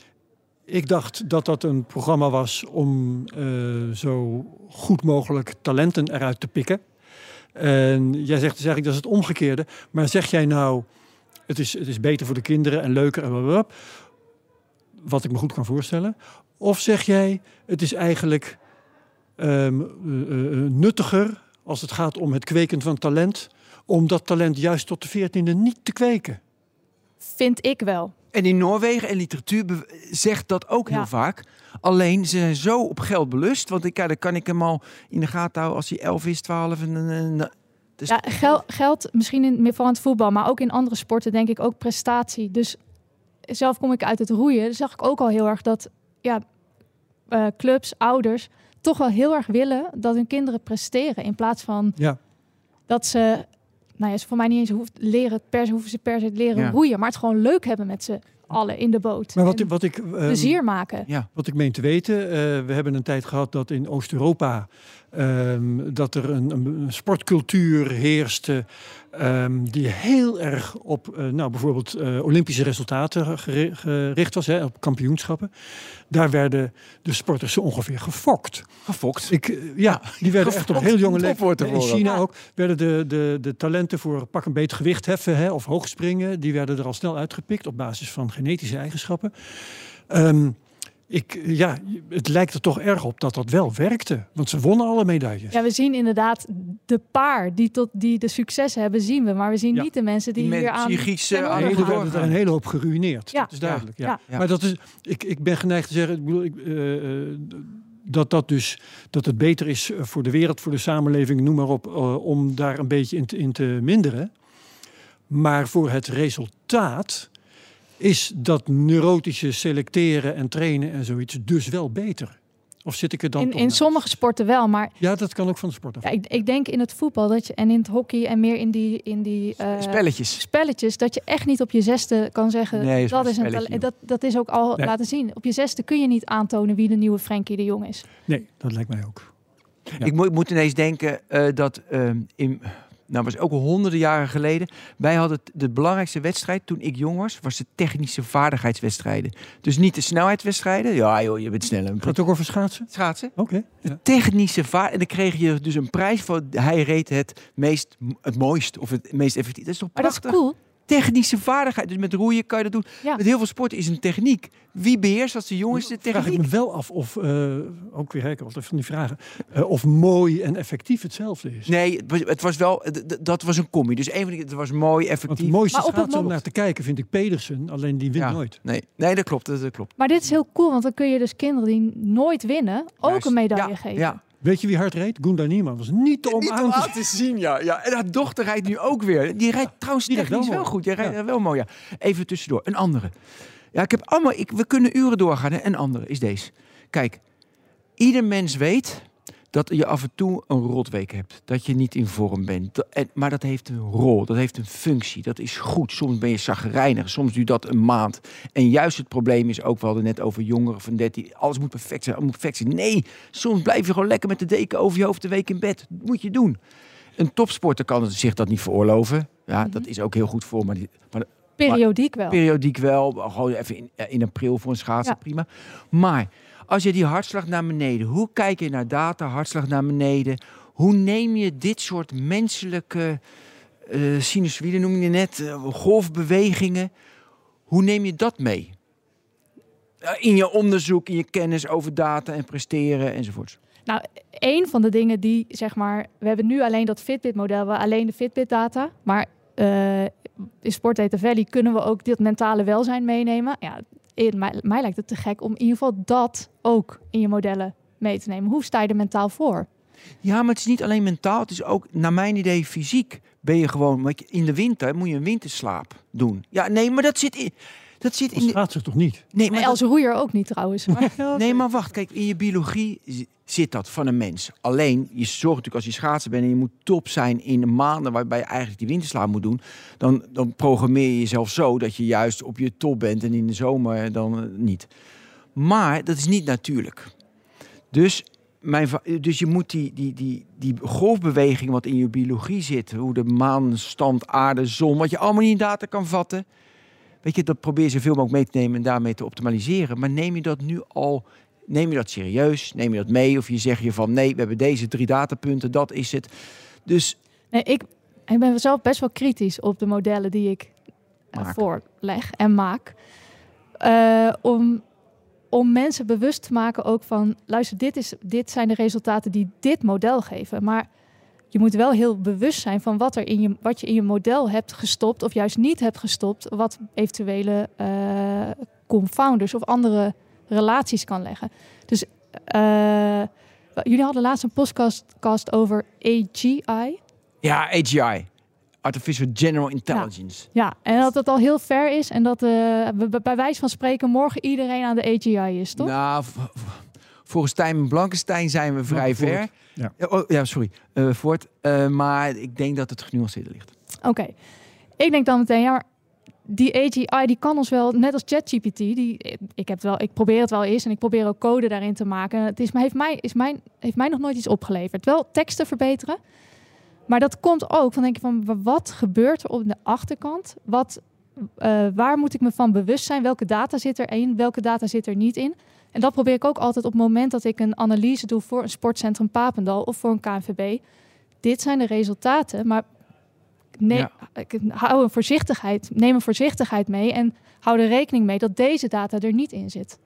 Speaker 3: ik dacht dat dat een programma was om eh, zo goed mogelijk talenten eruit te pikken. En jij zegt dus eigenlijk dat is het omgekeerde. Maar zeg jij nou, het is, het is beter voor de kinderen en leuker en blablabla, wat ik me goed kan voorstellen. Of zeg jij, het is eigenlijk ehm, eh, eh, nuttiger als het gaat om het kweken van talent, om dat talent juist tot de veertiende niet te kweken.
Speaker 4: Vind ik wel.
Speaker 2: En in Noorwegen en literatuur zegt dat ook
Speaker 4: Ja.
Speaker 2: heel vaak. Alleen ze zijn zo op geld belust. Want ik, ja, dan kan ik hem al in de gaten houden als hij 11 is, 12. En, en, en- dus
Speaker 4: Ja, gel- geld misschien in, meer van het voetbal, maar ook in andere sporten denk ik ook prestatie. Dus zelf kom ik uit het roeien, dan zag ik ook al heel erg dat ja, eh, clubs, ouders toch wel heel erg willen dat hun kinderen presteren. In plaats van
Speaker 3: Ja.
Speaker 4: dat ze, nou ja, ze voor mij niet eens hoeft leren, per se hoeven ze per se te leren
Speaker 2: Ja.
Speaker 4: roeien, maar het gewoon leuk hebben met z'n allen in de boot.
Speaker 3: Maar wat, wat ik. ehm,
Speaker 4: plezier maken.
Speaker 2: ja.
Speaker 3: Wat ik meen te weten, eh, we hebben een tijd gehad dat in Oost-Europa ehm, dat er een, een sportcultuur heerste ehm, die heel erg op, eh, nou bijvoorbeeld eh, Olympische resultaten geri- gericht was, hè, op kampioenschappen. Daar werden de sporters zo ongeveer gefokt.
Speaker 2: Gefokt.
Speaker 3: Ik, eh, ja, die werden echt op heel jonge leeftijd. In. China
Speaker 4: Ja.
Speaker 3: ook werden de, de, de talenten voor pak een beet gewicht heffen hè, of hoogspringen, die werden er al snel uitgepikt op basis van genetische eigenschappen. Ehm, ik, ja, het lijkt er toch erg op dat dat wel werkte, want ze wonnen alle medailles.
Speaker 4: Ja, we zien inderdaad de paar die, tot, die de successen hebben, zien we. Maar we zien
Speaker 3: Ja.
Speaker 4: niet de mensen die, hier aan
Speaker 2: psychisch,
Speaker 4: ten
Speaker 2: eh,
Speaker 4: onder
Speaker 2: aan het
Speaker 3: er er een hele hoop geruineerd.
Speaker 4: Ja.
Speaker 3: Dat is duidelijk. Ja.
Speaker 4: Ja.
Speaker 2: Ja.
Speaker 3: Maar dat is, ik, ik ben geneigd te zeggen, ik bedoel, ik, eh, eh, dat, dat, dus, dat het beter is voor de wereld, voor de samenleving, noem maar op, eh, om daar een beetje in te, in te minderen. Maar voor het resultaat is dat neurotische selecteren en trainen en zoiets dus wel beter. Of zit ik er dan
Speaker 4: In, in
Speaker 3: naast?
Speaker 4: sommige sporten wel, maar
Speaker 3: Ja, dat kan ook van de sport af.
Speaker 4: ja, ik, ik denk in het voetbal dat je, en in het hockey en meer in die, in die eh,
Speaker 2: Spelletjes.
Speaker 4: spelletjes, dat je echt niet op je zeste kan zeggen,
Speaker 2: Nee, is
Speaker 4: dat, is
Speaker 2: een
Speaker 4: dat, dat is ook al
Speaker 3: Nee.
Speaker 4: laten zien. Op je zesde kun je niet aantonen wie de nieuwe Frenkie de Jong is.
Speaker 3: Nee, dat lijkt mij ook. Ja.
Speaker 2: Ik, moet, ik moet ineens denken eh, dat ehm, in, nou was ook al honderden jaren geleden. Wij hadden de belangrijkste wedstrijd toen ik jong was, was de technische vaardigheidswedstrijden. Dus niet de snelheidswedstrijden. Ja joh, je bent sneller.
Speaker 3: Gaat het ook over schaatsen?
Speaker 2: Schaatsen.
Speaker 3: Oké. ja.
Speaker 2: Technische vaar en dan kreeg je dus een prijs voor hij reed het meest het mooist of het meest effectief. Dat is toch
Speaker 4: Maar dat is
Speaker 2: prachtig?
Speaker 4: cool.
Speaker 2: Technische vaardigheid. Dus met roeien kan je dat doen.
Speaker 4: Ja.
Speaker 2: Met heel veel sporten is een techniek. Wie beheerst als de jongens de
Speaker 3: Vraag ik
Speaker 2: techniek?
Speaker 3: me wel af of, eh, ook weer, hè, altijd van die vragen, eh, of mooi en effectief hetzelfde is.
Speaker 2: Nee, het was, het was wel, dat was een combi. Dus een van die, het was mooi,
Speaker 3: Want
Speaker 2: effectief.
Speaker 3: het mooiste
Speaker 4: Maar op het
Speaker 3: schaatsen om
Speaker 4: moment-
Speaker 3: naar te kijken vind ik Pedersen, alleen die wint
Speaker 2: Ja.
Speaker 3: nooit.
Speaker 2: Nee, nee, dat klopt, dat, dat klopt.
Speaker 4: Maar dit is heel cool, want dan kun je dus kinderen die nooit winnen ook
Speaker 2: Juist.
Speaker 4: een medaille
Speaker 2: ja,
Speaker 4: geven.
Speaker 2: Ja.
Speaker 3: Weet je wie hard reed? Gunda Niemann was niet om
Speaker 2: Niet
Speaker 3: aan
Speaker 2: om
Speaker 3: te
Speaker 2: aan te zien, ja. ja. En haar dochter rijdt nu ook weer. Die rijdt trouwens
Speaker 3: Die
Speaker 2: technisch
Speaker 3: wel
Speaker 2: goed. Die rijdt
Speaker 3: Ja.
Speaker 2: wel mooi, ja. Even tussendoor. Een andere. Ja, ik heb allemaal... Ik, we kunnen uren doorgaan. Hè. Een andere is deze. Kijk, ieder mens weet dat je af en toe een rotweek hebt. Dat je niet in vorm bent. Dat- en- Maar dat heeft een rol, dat heeft een functie. Dat is goed. Soms ben je zagrijnig, soms duurt dat een maand. En juist het probleem is ook, we hadden net over jongeren van 13. Alles moet perfect zijn, alles moet perfect zijn. Nee, soms blijf je gewoon lekker met de deken over je hoofd de week in bed. Dat moet je doen. Een topsporter kan zich dat niet veroorloven. Ja,
Speaker 4: Mhm.
Speaker 2: dat is ook heel goed voor. Maar, die, maar
Speaker 4: Periodiek wel.
Speaker 2: periodiek wel. Gewoon even in, eh, in april voor een schaatsen,
Speaker 4: Ja.
Speaker 2: prima. Maar als je die hartslag naar beneden, hoe kijk je naar data, hartslag naar beneden? Hoe neem je dit soort menselijke eh sinusoïden, noem je net, eh, golfbewegingen, hoe neem je dat mee? In je onderzoek, in je kennis over data en presteren enzovoorts.
Speaker 4: Nou, een van de dingen die, zeg maar, we hebben nu alleen dat Fitbit-model, alleen de Fitbit-data, maar eh, in Sport Data Valley kunnen we ook dit mentale welzijn meenemen. Ja, mij, mij lijkt het te gek om in ieder geval dat ook in je modellen mee te nemen. Hoe sta je er mentaal voor?
Speaker 2: Ja, maar het is niet alleen mentaal, het is ook, naar mijn idee, fysiek. Ben je gewoon, in de winter moet je een winterslaap doen. Ja, nee, maar dat zit in, dat zit in
Speaker 3: Dat
Speaker 2: de,
Speaker 3: gaat zich toch niet?
Speaker 2: nee,
Speaker 4: Maar
Speaker 2: maar dat-
Speaker 4: Else Roeier ook niet trouwens. Maar,
Speaker 2: Nee, maar wacht. Kijk, in je biologie zi- zit dat van een mens. Alleen, je zorgt natuurlijk als je schaatsen bent en je moet top zijn in de maanden waarbij je eigenlijk die winterslaap moet doen. Dan, dan programmeer je jezelf zo dat je juist op je top bent en in de zomer dan eh, niet. Maar dat is niet natuurlijk. Dus, mijn, dus je moet die, die, die, die golfbeweging wat in je biologie zit, hoe de maan, stand, aarde, zon, wat je allemaal niet in data kan vatten. Weet je, dat probeer je zoveel mogelijk mee te nemen en daarmee te optimaliseren. Maar neem je dat nu al, neem je dat serieus? Neem je dat mee? Of je zegt je van nee, we hebben deze drie datapunten, dat is het. Dus
Speaker 4: nee, ik, ik ben zelf best wel kritisch op de modellen die ik eh, voorleg en maak. Eh, om, om mensen bewust te maken ook van, luister, dit, is, dit zijn de resultaten die dit model geven. Maar je moet wel heel bewust zijn van wat, er in je, wat je in je model hebt gestopt of juist niet hebt gestopt. Wat eventuele eh, confounders of andere relaties kan leggen. Dus eh, jullie hadden laatst een podcast over AGI.
Speaker 2: ja, AGI, Artificial General Intelligence.
Speaker 4: Ja, en dat het al heel ver is en dat b- bij wijze van spreken morgen iedereen aan de AGI is, toch?
Speaker 2: Nou, volgens Tijmen Blankenstein zijn we vrij ver.
Speaker 3: Blankenvoort, ja.
Speaker 2: Oh, ja, sorry, eh Voort. Eh, maar ik denk dat het genuanceerder ligt.
Speaker 4: Oké. Ik denk dan meteen, ja, maar die AGI die kan ons wel, net als ChatGPT, die ik heb wel, ik probeer het wel eens en ik probeer ook code daarin te maken. Het is, maar heeft mij, is mijn, heeft mij nog nooit iets opgeleverd. Wel teksten verbeteren, maar dat komt ook van denk ik van wa- wat gebeurt er op de achterkant? Wat, eh, waar moet ik me van bewust zijn? Welke data zit erin? Welke data zit er niet in? En dat probeer ik ook altijd op het moment dat ik een analyse doe voor een sportcentrum Papendal of voor een KNVB. Dit zijn de resultaten, maar nee,
Speaker 2: Ja.
Speaker 4: ik hou een voorzichtigheid, neem een voorzichtigheid mee en hou er rekening mee dat deze data er niet in zit.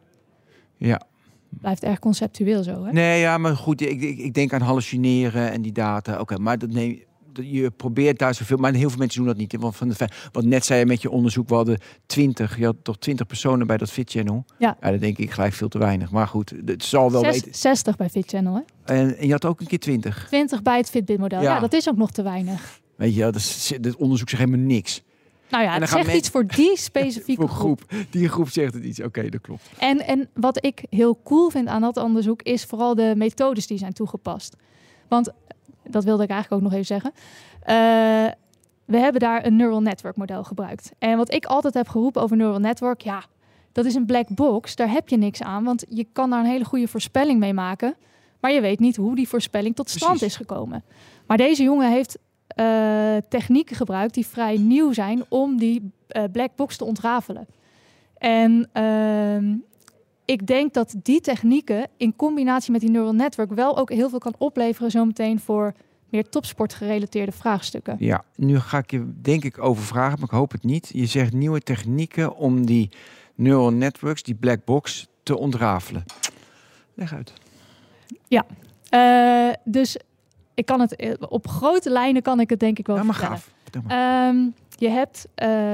Speaker 2: Ja.
Speaker 4: Blijft erg conceptueel zo, hè?
Speaker 2: Nee, ja, maar goed, ik, ik, ik denk aan hallucineren en die data. Oké, maar dat neem, je probeert daar zoveel, maar heel veel mensen doen dat niet. Want van de, wat net zei je met je onderzoek, we hadden 20, je had toch 20 personen bij dat Fit Channel.
Speaker 4: Ja.
Speaker 2: ja dat denk ik gelijk veel te weinig. Maar goed, het zal wel
Speaker 4: Zes-
Speaker 2: weten.
Speaker 4: 60 bij Fit Channel, hè?
Speaker 2: En, en je had ook een keer 20.
Speaker 4: 20 bij het Fitbit-model. Ja.
Speaker 2: Ja.
Speaker 4: dat is ook nog te weinig.
Speaker 2: Weet je, dat is, dit onderzoek zegt helemaal niks.
Speaker 4: Nou ja, het zegt
Speaker 2: men-
Speaker 4: iets voor die specifieke
Speaker 2: Voor
Speaker 4: groep.
Speaker 2: groep. Die groep zegt het iets. Oké, dat klopt.
Speaker 4: En, en wat ik heel cool vind aan dat onderzoek is vooral de methodes die zijn toegepast. Want, dat wilde ik eigenlijk ook nog even zeggen. eh, we hebben daar een neural network model gebruikt. En wat ik altijd heb geroepen over neural network, ja, dat is een black box. Daar heb je niks aan, want je kan daar een hele goede voorspelling mee maken. Maar je weet niet hoe die voorspelling tot stand
Speaker 2: Precies.
Speaker 4: is gekomen. Maar deze jongen heeft eh, technieken gebruikt die vrij nieuw zijn om die eh, black box te ontrafelen. En ehm, ik denk dat die technieken in combinatie met die neural network wel ook heel veel kan opleveren zometeen voor meer topsportgerelateerde vraagstukken.
Speaker 2: Ja, nu ga ik je denk ik over vragen, maar ik hoop het niet. Je zegt nieuwe technieken om die neural networks, die black box, te ontrafelen. Leg uit.
Speaker 4: Eh, dus ik kan het eh, op grote lijnen kan ik het denk ik wel
Speaker 2: Ja, maar gaaf.
Speaker 4: Ehm, je hebt, eh,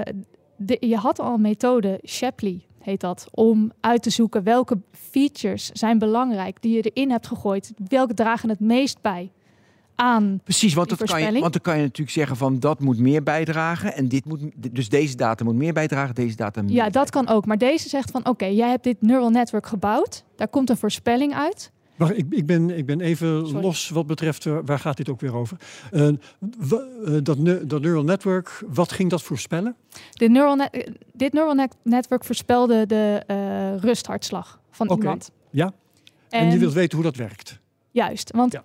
Speaker 4: de, je had al een methode, Shapley heet dat, om uit te zoeken welke features zijn belangrijk die je erin hebt gegooid. Welke dragen het meest bij aan.
Speaker 2: Precies, want, dat kan je, want dan kan je natuurlijk zeggen van dat moet meer bijdragen en dit moet, dus deze data moet meer bijdragen, deze data minder.
Speaker 4: Ja, dat kan ook. Maar deze zegt van, oké, jij hebt dit neural network gebouwd. Daar komt een voorspelling uit.
Speaker 3: Wacht, ik, ik, ben, ik ben even
Speaker 4: Sorry.
Speaker 3: los wat betreft, eh, waar gaat dit ook weer over? Eh, eh, dat, ne- dat neural network, wat ging dat voorspellen?
Speaker 4: Dit neural, net- dit neural net- network voorspelde de rusthartslag van iemand.
Speaker 3: Ja. En, je wilt weten hoe dat werkt.
Speaker 4: Juist, want
Speaker 3: Ja.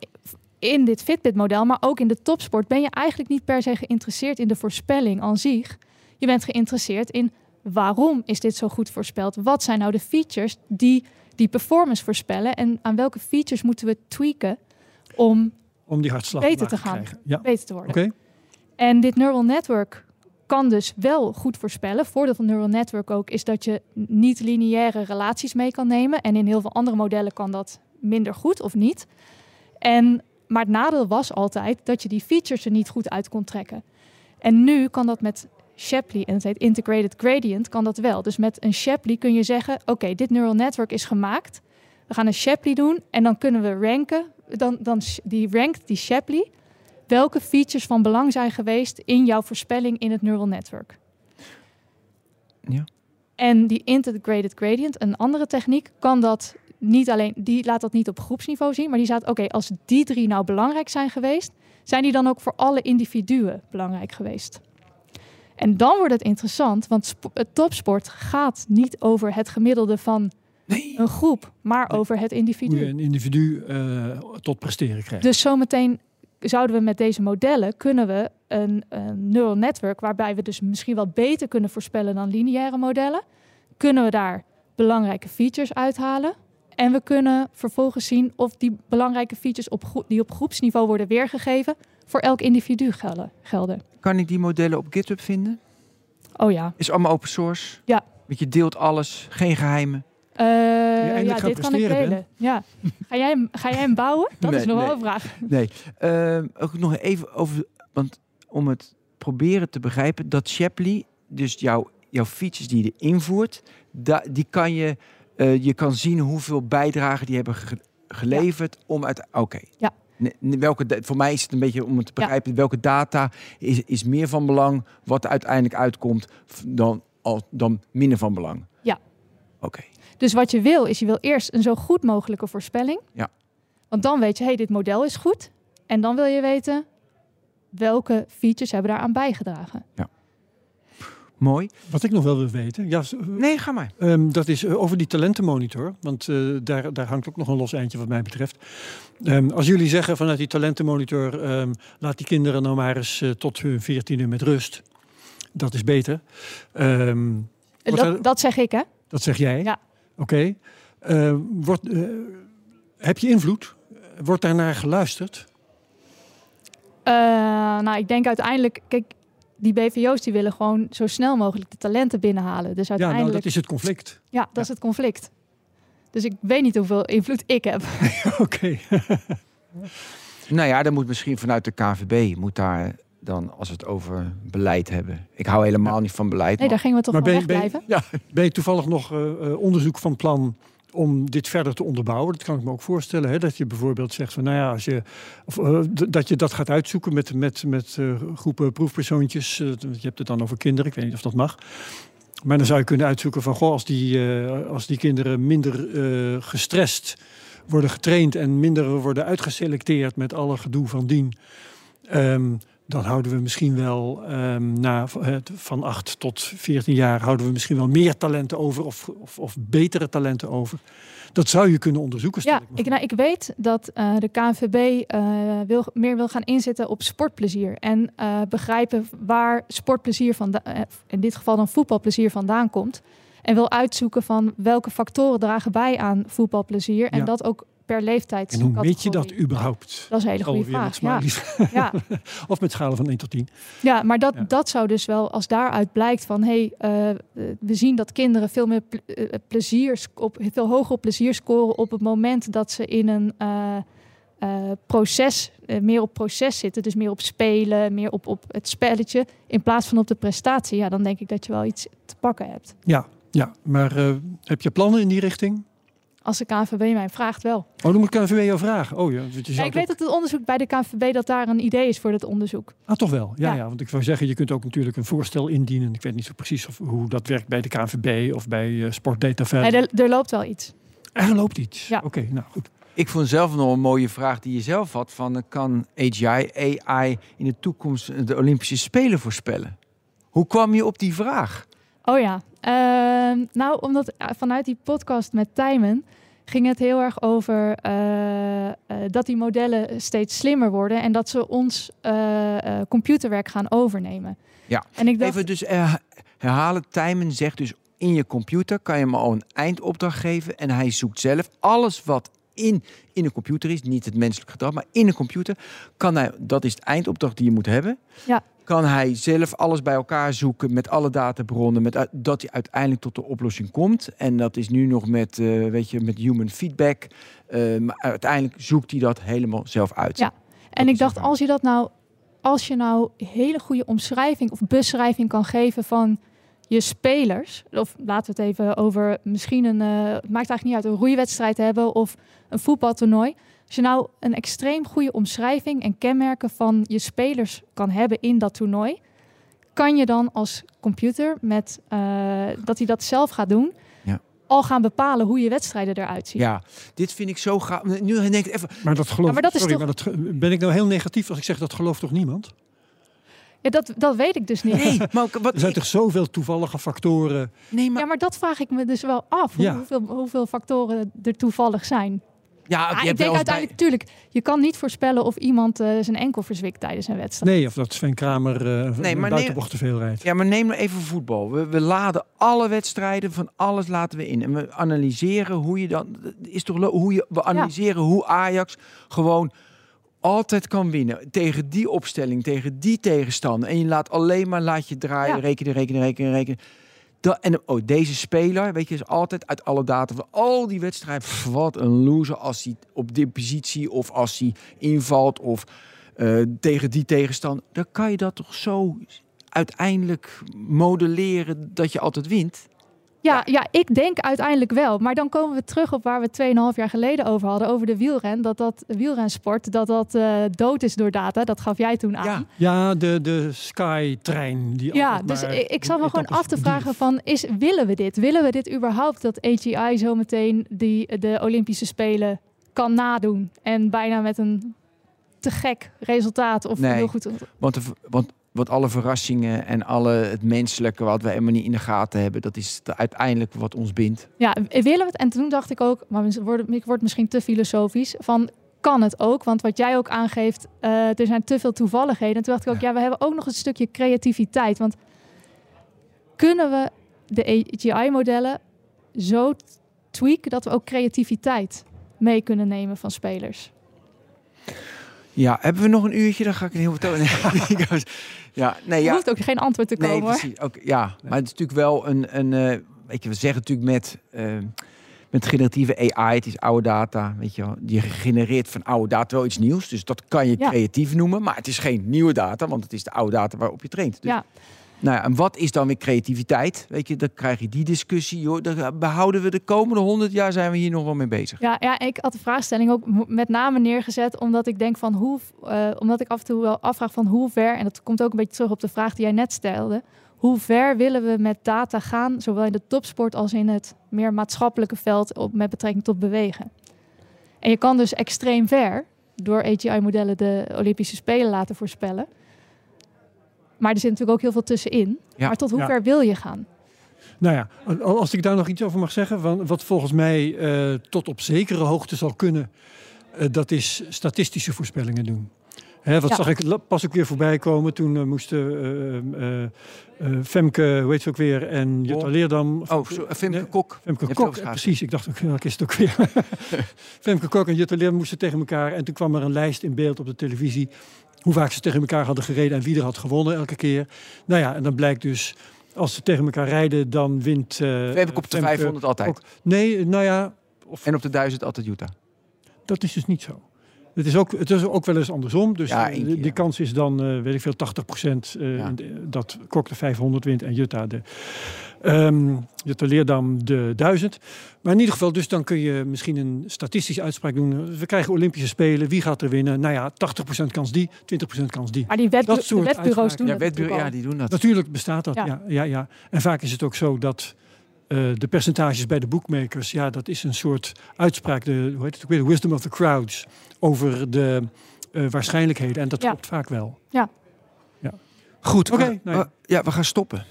Speaker 4: in dit Fitbit-model, maar ook in de topsport, ben je eigenlijk niet per se geïnteresseerd in de voorspelling aan zich. Je bent geïnteresseerd in waarom is dit zo goed voorspeld? Wat zijn nou de features die die performance voorspellen? En aan welke features moeten we tweaken om
Speaker 3: Om die hartslag
Speaker 4: Beter te gaan.
Speaker 3: krijgen. Ja,
Speaker 4: beter te worden?
Speaker 3: oké.
Speaker 4: En dit neural network kan dus wel goed voorspellen. Voordeel van neural network ook is dat je niet lineaire relaties mee kan nemen. En in heel veel andere modellen kan dat minder goed of niet. En, maar het nadeel was altijd dat je die features er niet goed uit kon trekken. En nu kan dat met Shapley, en het heet Integrated Gradient, kan dat wel. Dus met een Shapley kun je zeggen, oké, dit neural network is gemaakt. We gaan een Shapley doen en dan kunnen we ranken. Dan, dan die rankt die Shapley welke features van belang zijn geweest in jouw voorspelling in het neural network.
Speaker 2: Ja.
Speaker 4: En die integrated gradient, een andere techniek, kan dat niet alleen, die laat dat niet op groepsniveau zien, maar die zegt, oké, als die drie nou belangrijk zijn geweest, zijn die dan ook voor alle individuen belangrijk geweest? En dan wordt het interessant, want het topsport gaat niet over het gemiddelde van
Speaker 2: Nee.
Speaker 4: een groep, maar
Speaker 3: Nee.
Speaker 4: over het
Speaker 3: Hoe
Speaker 4: individu.
Speaker 3: je een individu eh, tot presteren krijgt.
Speaker 4: Dus zometeen zouden we met deze modellen kunnen we een, een neural network waarbij we dus misschien wel beter kunnen voorspellen dan lineaire modellen, kunnen we daar belangrijke features uithalen. En we kunnen vervolgens zien of die belangrijke features op die op groepsniveau worden weergegeven voor elk individu gelden. gelden.
Speaker 2: Kan ik die modellen op GitHub vinden?
Speaker 4: Oh ja.
Speaker 2: Is allemaal open source?
Speaker 4: Ja.
Speaker 2: Want je deelt alles, geen geheimen.
Speaker 4: Eh,
Speaker 3: eindelijk
Speaker 4: ja, dit kan ik delen. Ja. Ga, jij hem, ga jij hem bouwen? Dat
Speaker 2: Nee,
Speaker 4: is nog wel
Speaker 2: nee.
Speaker 4: een vraag.
Speaker 2: Nee. Ehm, ook nog even over, want om het proberen te begrijpen, dat Shapley, dus jouw, jouw features die je erin voert, da, die kan je, eh, je kan zien hoeveel bijdragen die hebben ge- geleverd om uit. Oké.
Speaker 4: Ja.
Speaker 2: Welke, voor mij is het een beetje om het te begrijpen, welke data is, is meer van belang, wat er uiteindelijk uitkomt, dan, dan minder van belang.
Speaker 4: Ja.
Speaker 2: Oké.
Speaker 4: Dus wat je wil, is je wil eerst een zo goed mogelijke voorspelling.
Speaker 2: Ja.
Speaker 4: Want dan weet je, hey, dit model is goed. En dan wil je weten welke features hebben daaraan bijgedragen.
Speaker 2: Mooi.
Speaker 3: Wat ik nog wel wil weten, ja,
Speaker 2: Nee, ga maar.
Speaker 3: Ehm, dat is eh, over die talentenmonitor. Want eh, daar, daar hangt ook nog een los eindje wat mij betreft. Ehm, als jullie zeggen vanuit die talentenmonitor... ehm, laat die kinderen nou maar eens eh, tot hun veertiende met rust. Dat is beter. Ehm,
Speaker 4: Dat,
Speaker 3: er-
Speaker 4: dat zeg ik, hè?
Speaker 3: dat zeg jij?
Speaker 4: Ja.
Speaker 3: Oké. Ehm, wordt, eh, heb je invloed? Wordt daarnaar geluisterd?
Speaker 4: Eh, nou, ik denk uiteindelijk, kijk, die BVO's die willen gewoon zo snel mogelijk de talenten binnenhalen. Dus
Speaker 3: Ja, nou,
Speaker 4: uiteindelijk,
Speaker 3: dat is het conflict.
Speaker 4: ja, dat is het conflict. Dus ik weet niet hoeveel invloed ik heb.
Speaker 3: Oké.
Speaker 2: Nou ja, dan moet misschien vanuit de KVB, moet daar dan, als we het over beleid hebben. Ik hou helemaal niet van beleid.
Speaker 4: Nee,
Speaker 2: maar-
Speaker 4: daar gingen we toch
Speaker 3: Maar
Speaker 4: wel
Speaker 3: ben,
Speaker 4: wegblijven.
Speaker 3: je- ben je toevallig nog eh, eh, onderzoek van plan om dit verder te onderbouwen? Dat kan ik me ook voorstellen. Hè? Dat je bijvoorbeeld zegt van, nou ja, als je, of, eh, dat je dat gaat uitzoeken met, met, met eh, groepen proefpersoontjes. eh, je hebt het dan over kinderen, ik weet niet of dat mag. Maar dan zou je kunnen uitzoeken van, goh, als die, als die kinderen minder gestrest worden getraind en minder worden uitgeselecteerd met alle gedoe van dien. ehm, dan houden we misschien wel ehm, na eh, van 8 tot 14 jaar houden we misschien wel meer talenten over of, of, of betere talenten over. Dat zou je kunnen onderzoeken. stel
Speaker 4: Ja,
Speaker 3: ik
Speaker 4: ik, nou, ik weet dat eh, de KNVB eh, wil, meer wil gaan inzetten op sportplezier. En begrijpen waar sportplezier vandaan, in dit geval dan voetbalplezier vandaan komt. En wil uitzoeken van welke factoren dragen bij aan voetbalplezier. En
Speaker 3: Ja.
Speaker 4: dat ook per leeftijd.
Speaker 3: En hoe meet je dat überhaupt?
Speaker 4: Dat is een hele goede
Speaker 3: met
Speaker 4: vraag. Ja.
Speaker 3: of met schalen van 1 tot 10.
Speaker 4: Ja, maar dat,
Speaker 3: Ja.
Speaker 4: dat zou dus wel, als daaruit blijkt van hé, hey, eh, we zien dat kinderen veel meer ple- eh, plezier, op, veel hoger op plezier scoren op het moment dat ze in een eh, eh, proces, eh, meer op proces zitten. Dus meer op spelen, meer op, op het spelletje, in plaats van op de prestatie. Ja, dan denk ik dat je wel iets te pakken hebt.
Speaker 3: Ja, ja. maar eh, heb je plannen in die richting?
Speaker 4: Als de KNVB mij vraagt wel.
Speaker 3: Oh, dan moet KNVB jou vragen. Oh ja, je
Speaker 4: Ja,
Speaker 3: zou
Speaker 4: ik weet dat het onderzoek bij de KNVB dat daar een idee is voor het onderzoek.
Speaker 3: Ah, toch wel. Ja,
Speaker 4: Ja.
Speaker 3: ja. want ik wou zeggen, je kunt ook natuurlijk een voorstel indienen. Ik weet niet zo precies of, hoe dat werkt bij de KNVB of bij eh Sportdata
Speaker 4: Nee, er, er loopt wel iets.
Speaker 3: Er loopt iets.
Speaker 4: Ja.
Speaker 3: Oké, nou goed.
Speaker 2: Ik vond zelf nog een mooie vraag die je zelf had: van eh, kan AGI, AI in de toekomst de Olympische Spelen voorspellen? Hoe kwam je op die vraag?
Speaker 4: Oh ja, Ehm, nou, omdat eh, vanuit die podcast met Tijmen ging het heel erg over eh, eh, dat die modellen steeds slimmer worden en dat ze ons eh, computerwerk gaan overnemen.
Speaker 2: Ja,
Speaker 4: En ik dacht,
Speaker 2: Even dus herhalen. Tijmen zegt dus in je computer kan je hem al een eindopdracht geven en hij zoekt zelf alles wat in, in een computer is, niet het menselijk gedrag, maar in een computer kan hij, dat is het eindopdracht die je moet hebben.
Speaker 4: Ja.
Speaker 2: Kan hij zelf alles bij elkaar zoeken met alle databronnen, met, dat hij uiteindelijk tot de oplossing komt. En dat is nu nog met, eh, weet je, met human feedback. Eh, maar uiteindelijk zoekt hij dat helemaal zelf uit.
Speaker 4: Ja. en ik dacht, als je dat nou, als je nou hele goede omschrijving of beschrijving kan geven van je spelers, of laten we het even over misschien een, eh, het maakt eigenlijk niet uit, een roeiwedstrijd hebben of een voetbaltoernooi. Als je nou een extreem goede omschrijving en kenmerken van je spelers kan hebben in dat toernooi, kan je dan als computer met eh, dat hij dat zelf gaat doen,
Speaker 2: Ja.
Speaker 4: al gaan bepalen hoe je wedstrijden eruit zien.
Speaker 2: Ja, dit vind ik zo gaaf. Nu denk ik even,
Speaker 3: Maar dat geloof
Speaker 4: Ja, maar dat is
Speaker 3: sorry,
Speaker 4: toch-
Speaker 3: maar dat, ge- ben ik nou heel negatief als ik zeg dat gelooft toch niemand?
Speaker 4: Ja, dat, dat weet ik dus niet.
Speaker 2: nee, maar wat,
Speaker 3: Er zijn toch zoveel toevallige factoren.
Speaker 2: nee, maar
Speaker 4: Ja, maar dat vraag ik me dus wel af. hoe-
Speaker 3: Ja.
Speaker 4: Hoeveel, hoeveel factoren er toevallig zijn.
Speaker 2: Ja, je
Speaker 4: ik
Speaker 2: hebt
Speaker 4: denk uiteindelijk, tuurlijk, je kan niet voorspellen of iemand eh, zijn enkel verzwikt tijdens een wedstrijd.
Speaker 3: Nee, of dat Sven Kramer uh,
Speaker 2: Nee, maar
Speaker 3: buitenbocht te veel rijdt.
Speaker 2: Ja, maar neem nou even voetbal. We, we laden alle wedstrijden van alles laten we in. En we analyseren hoe je dan. Is toch hoe je, we analyseren hoe Ajax gewoon altijd kan winnen. Tegen die opstelling, tegen die tegenstander. En je laat alleen maar laat je draaien,
Speaker 4: Ja.
Speaker 2: rekenen, rekenen, rekenen, rekenen. En oh, deze speler, weet je, is altijd uit alle data van al die wedstrijden. wat een loser als hij op die positie of als hij invalt of eh, tegen die tegenstander. Dan kan je dat toch zo uiteindelijk modelleren dat je altijd wint.
Speaker 4: Ja, ja, ik denk uiteindelijk wel. Maar dan komen we terug op waar we 2,5 jaar geleden over hadden. Over de wielren. Dat dat wielrensport, dat dat eh, dood is door data. Dat gaf jij toen aan.
Speaker 2: Ja.
Speaker 3: Ja, de, de Sky-trein. Die
Speaker 4: Ja, dus
Speaker 3: maar
Speaker 4: ik, ik zat me gewoon af te vragen van, is, willen we dit? Willen we dit überhaupt dat AGI zometeen die, de Olympische Spelen kan nadoen? En bijna met een te gek resultaat of
Speaker 2: Nee.
Speaker 4: heel goed...
Speaker 2: Want, de, v- wat alle verrassingen en alle het menselijke wat we helemaal niet in de gaten hebben, dat is de- uiteindelijk wat ons bindt.
Speaker 4: Ja, willen we het? En toen dacht ik ook, maar ik word misschien te filosofisch, van kan het ook? Want wat jij ook aangeeft, eh, er zijn te veel toevalligheden. En toen dacht ik ook, ja, we hebben ook nog een stukje creativiteit. Want kunnen we de AGI-modellen zo tweaken dat we ook creativiteit mee kunnen nemen van spelers?
Speaker 2: Ja, hebben we nog een uurtje? Dan ga ik een heel veel. ja, nee,
Speaker 4: Er
Speaker 2: ja.
Speaker 4: hoeft ook geen antwoord te
Speaker 2: Nee,
Speaker 4: komen. hoor.
Speaker 2: precies. Ook, ja, maar het is natuurlijk wel een, een weet je, we zeggen natuurlijk met, eh, met generatieve AI, het is oude data, weet je wel, die genereert van oude data wel iets nieuws, dus dat kan je
Speaker 4: Ja.
Speaker 2: creatief noemen, maar het is geen nieuwe data, want het is de oude data waarop je traint. Dus,
Speaker 4: Ja.
Speaker 2: Nou ja, en wat is dan weer creativiteit? Weet je, dan krijg je die discussie, joh, daar behouden we de komende honderd jaar zijn we hier nog wel mee bezig.
Speaker 4: Ja, ja, ik had de vraagstelling ook met name neergezet omdat ik denk van hoe, eh, omdat ik af en toe wel afvraag van hoe ver, en dat komt ook een beetje terug op de vraag die jij net stelde, hoe ver willen we met data gaan, zowel in de topsport als in het meer maatschappelijke veld op, met betrekking tot bewegen. En je kan dus extreem ver door AGI-modellen de Olympische Spelen laten voorspellen. Maar er zit natuurlijk ook heel veel tussenin.
Speaker 2: Ja.
Speaker 4: Maar tot hoe
Speaker 3: Ja.
Speaker 4: ver wil je gaan?
Speaker 3: Nou ja, al- als ik daar nog iets over mag zeggen, van wat volgens mij eh, tot op zekere hoogte zal kunnen, eh, dat is statistische voorspellingen doen. Hè, wat
Speaker 4: Ja.
Speaker 3: zag ik pas ook weer voorbij komen toen eh, moesten eh, eh, eh, Femke, hoe heet ze ook weer, en Jutta. Leerdam.
Speaker 2: Oh, zo, Femke
Speaker 3: Nee,
Speaker 2: Kok.
Speaker 3: Femke Kok, eh, precies. Ik dacht ook, welke is het ook weer? Femke Kok en Jutta Leerdam moesten tegen elkaar. En toen kwam er een lijst in beeld op de televisie. Hoe vaak ze tegen elkaar hadden gereden en wie er had gewonnen elke keer. Nou ja, en dan blijkt dus, als ze tegen elkaar rijden, dan wint... eh
Speaker 2: Femke op de
Speaker 3: Femke
Speaker 2: 500 altijd.
Speaker 3: Nee, nou ja, of,
Speaker 2: En op de 1000 altijd Utah.
Speaker 3: dat is dus niet zo. Het is ook, het is ook wel eens andersom. Dus
Speaker 2: Ja,
Speaker 3: eh, de, kans is dan, eh, weet ik veel, 80 procent
Speaker 2: Ja.
Speaker 3: dat Kok de 500 wint en Jutta de, ehm Jutta Leerdam de 1000. Maar in ieder geval, dus dan kun je misschien een statistische uitspraak doen. We krijgen Olympische Spelen, wie gaat er winnen? Nou ja, 80 procent kans die, 20 procent kans die.
Speaker 4: Maar die wetbu-
Speaker 3: Dat soort
Speaker 4: wetbureaus
Speaker 3: uitspraken.
Speaker 4: doen
Speaker 2: Ja,
Speaker 4: dat
Speaker 2: ja, die doen dat.
Speaker 3: Natuurlijk bestaat dat,
Speaker 4: Ja.
Speaker 3: ja. Ja, ja, En vaak is het ook zo dat eh, de percentages bij de bookmakers, ja, dat is een soort uitspraak, de, hoe heet het ook weer, de wisdom of the crowds, over de eh, waarschijnlijkheden. En dat
Speaker 4: Ja.
Speaker 3: klopt vaak wel.
Speaker 2: Goed,
Speaker 3: Oké, nou ja.
Speaker 2: we- ja, we gaan stoppen.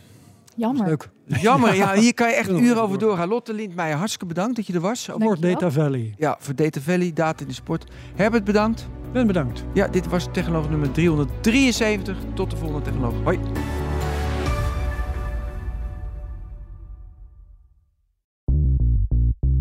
Speaker 4: Jammer.
Speaker 3: Leuk.
Speaker 2: Jammer, ja, hier kan je echt uren over
Speaker 3: door.
Speaker 2: doorgaan. Lotte Lindmeijer, hartstikke bedankt dat je er was.
Speaker 3: Voor. Data Valley.
Speaker 2: Ja, voor Data Valley, Data in de Sport. Herbert, bedankt.
Speaker 3: Ben bedankt.
Speaker 2: Ja, dit was Technoloog nummer 373. Tot de volgende Technoloog. Hoi.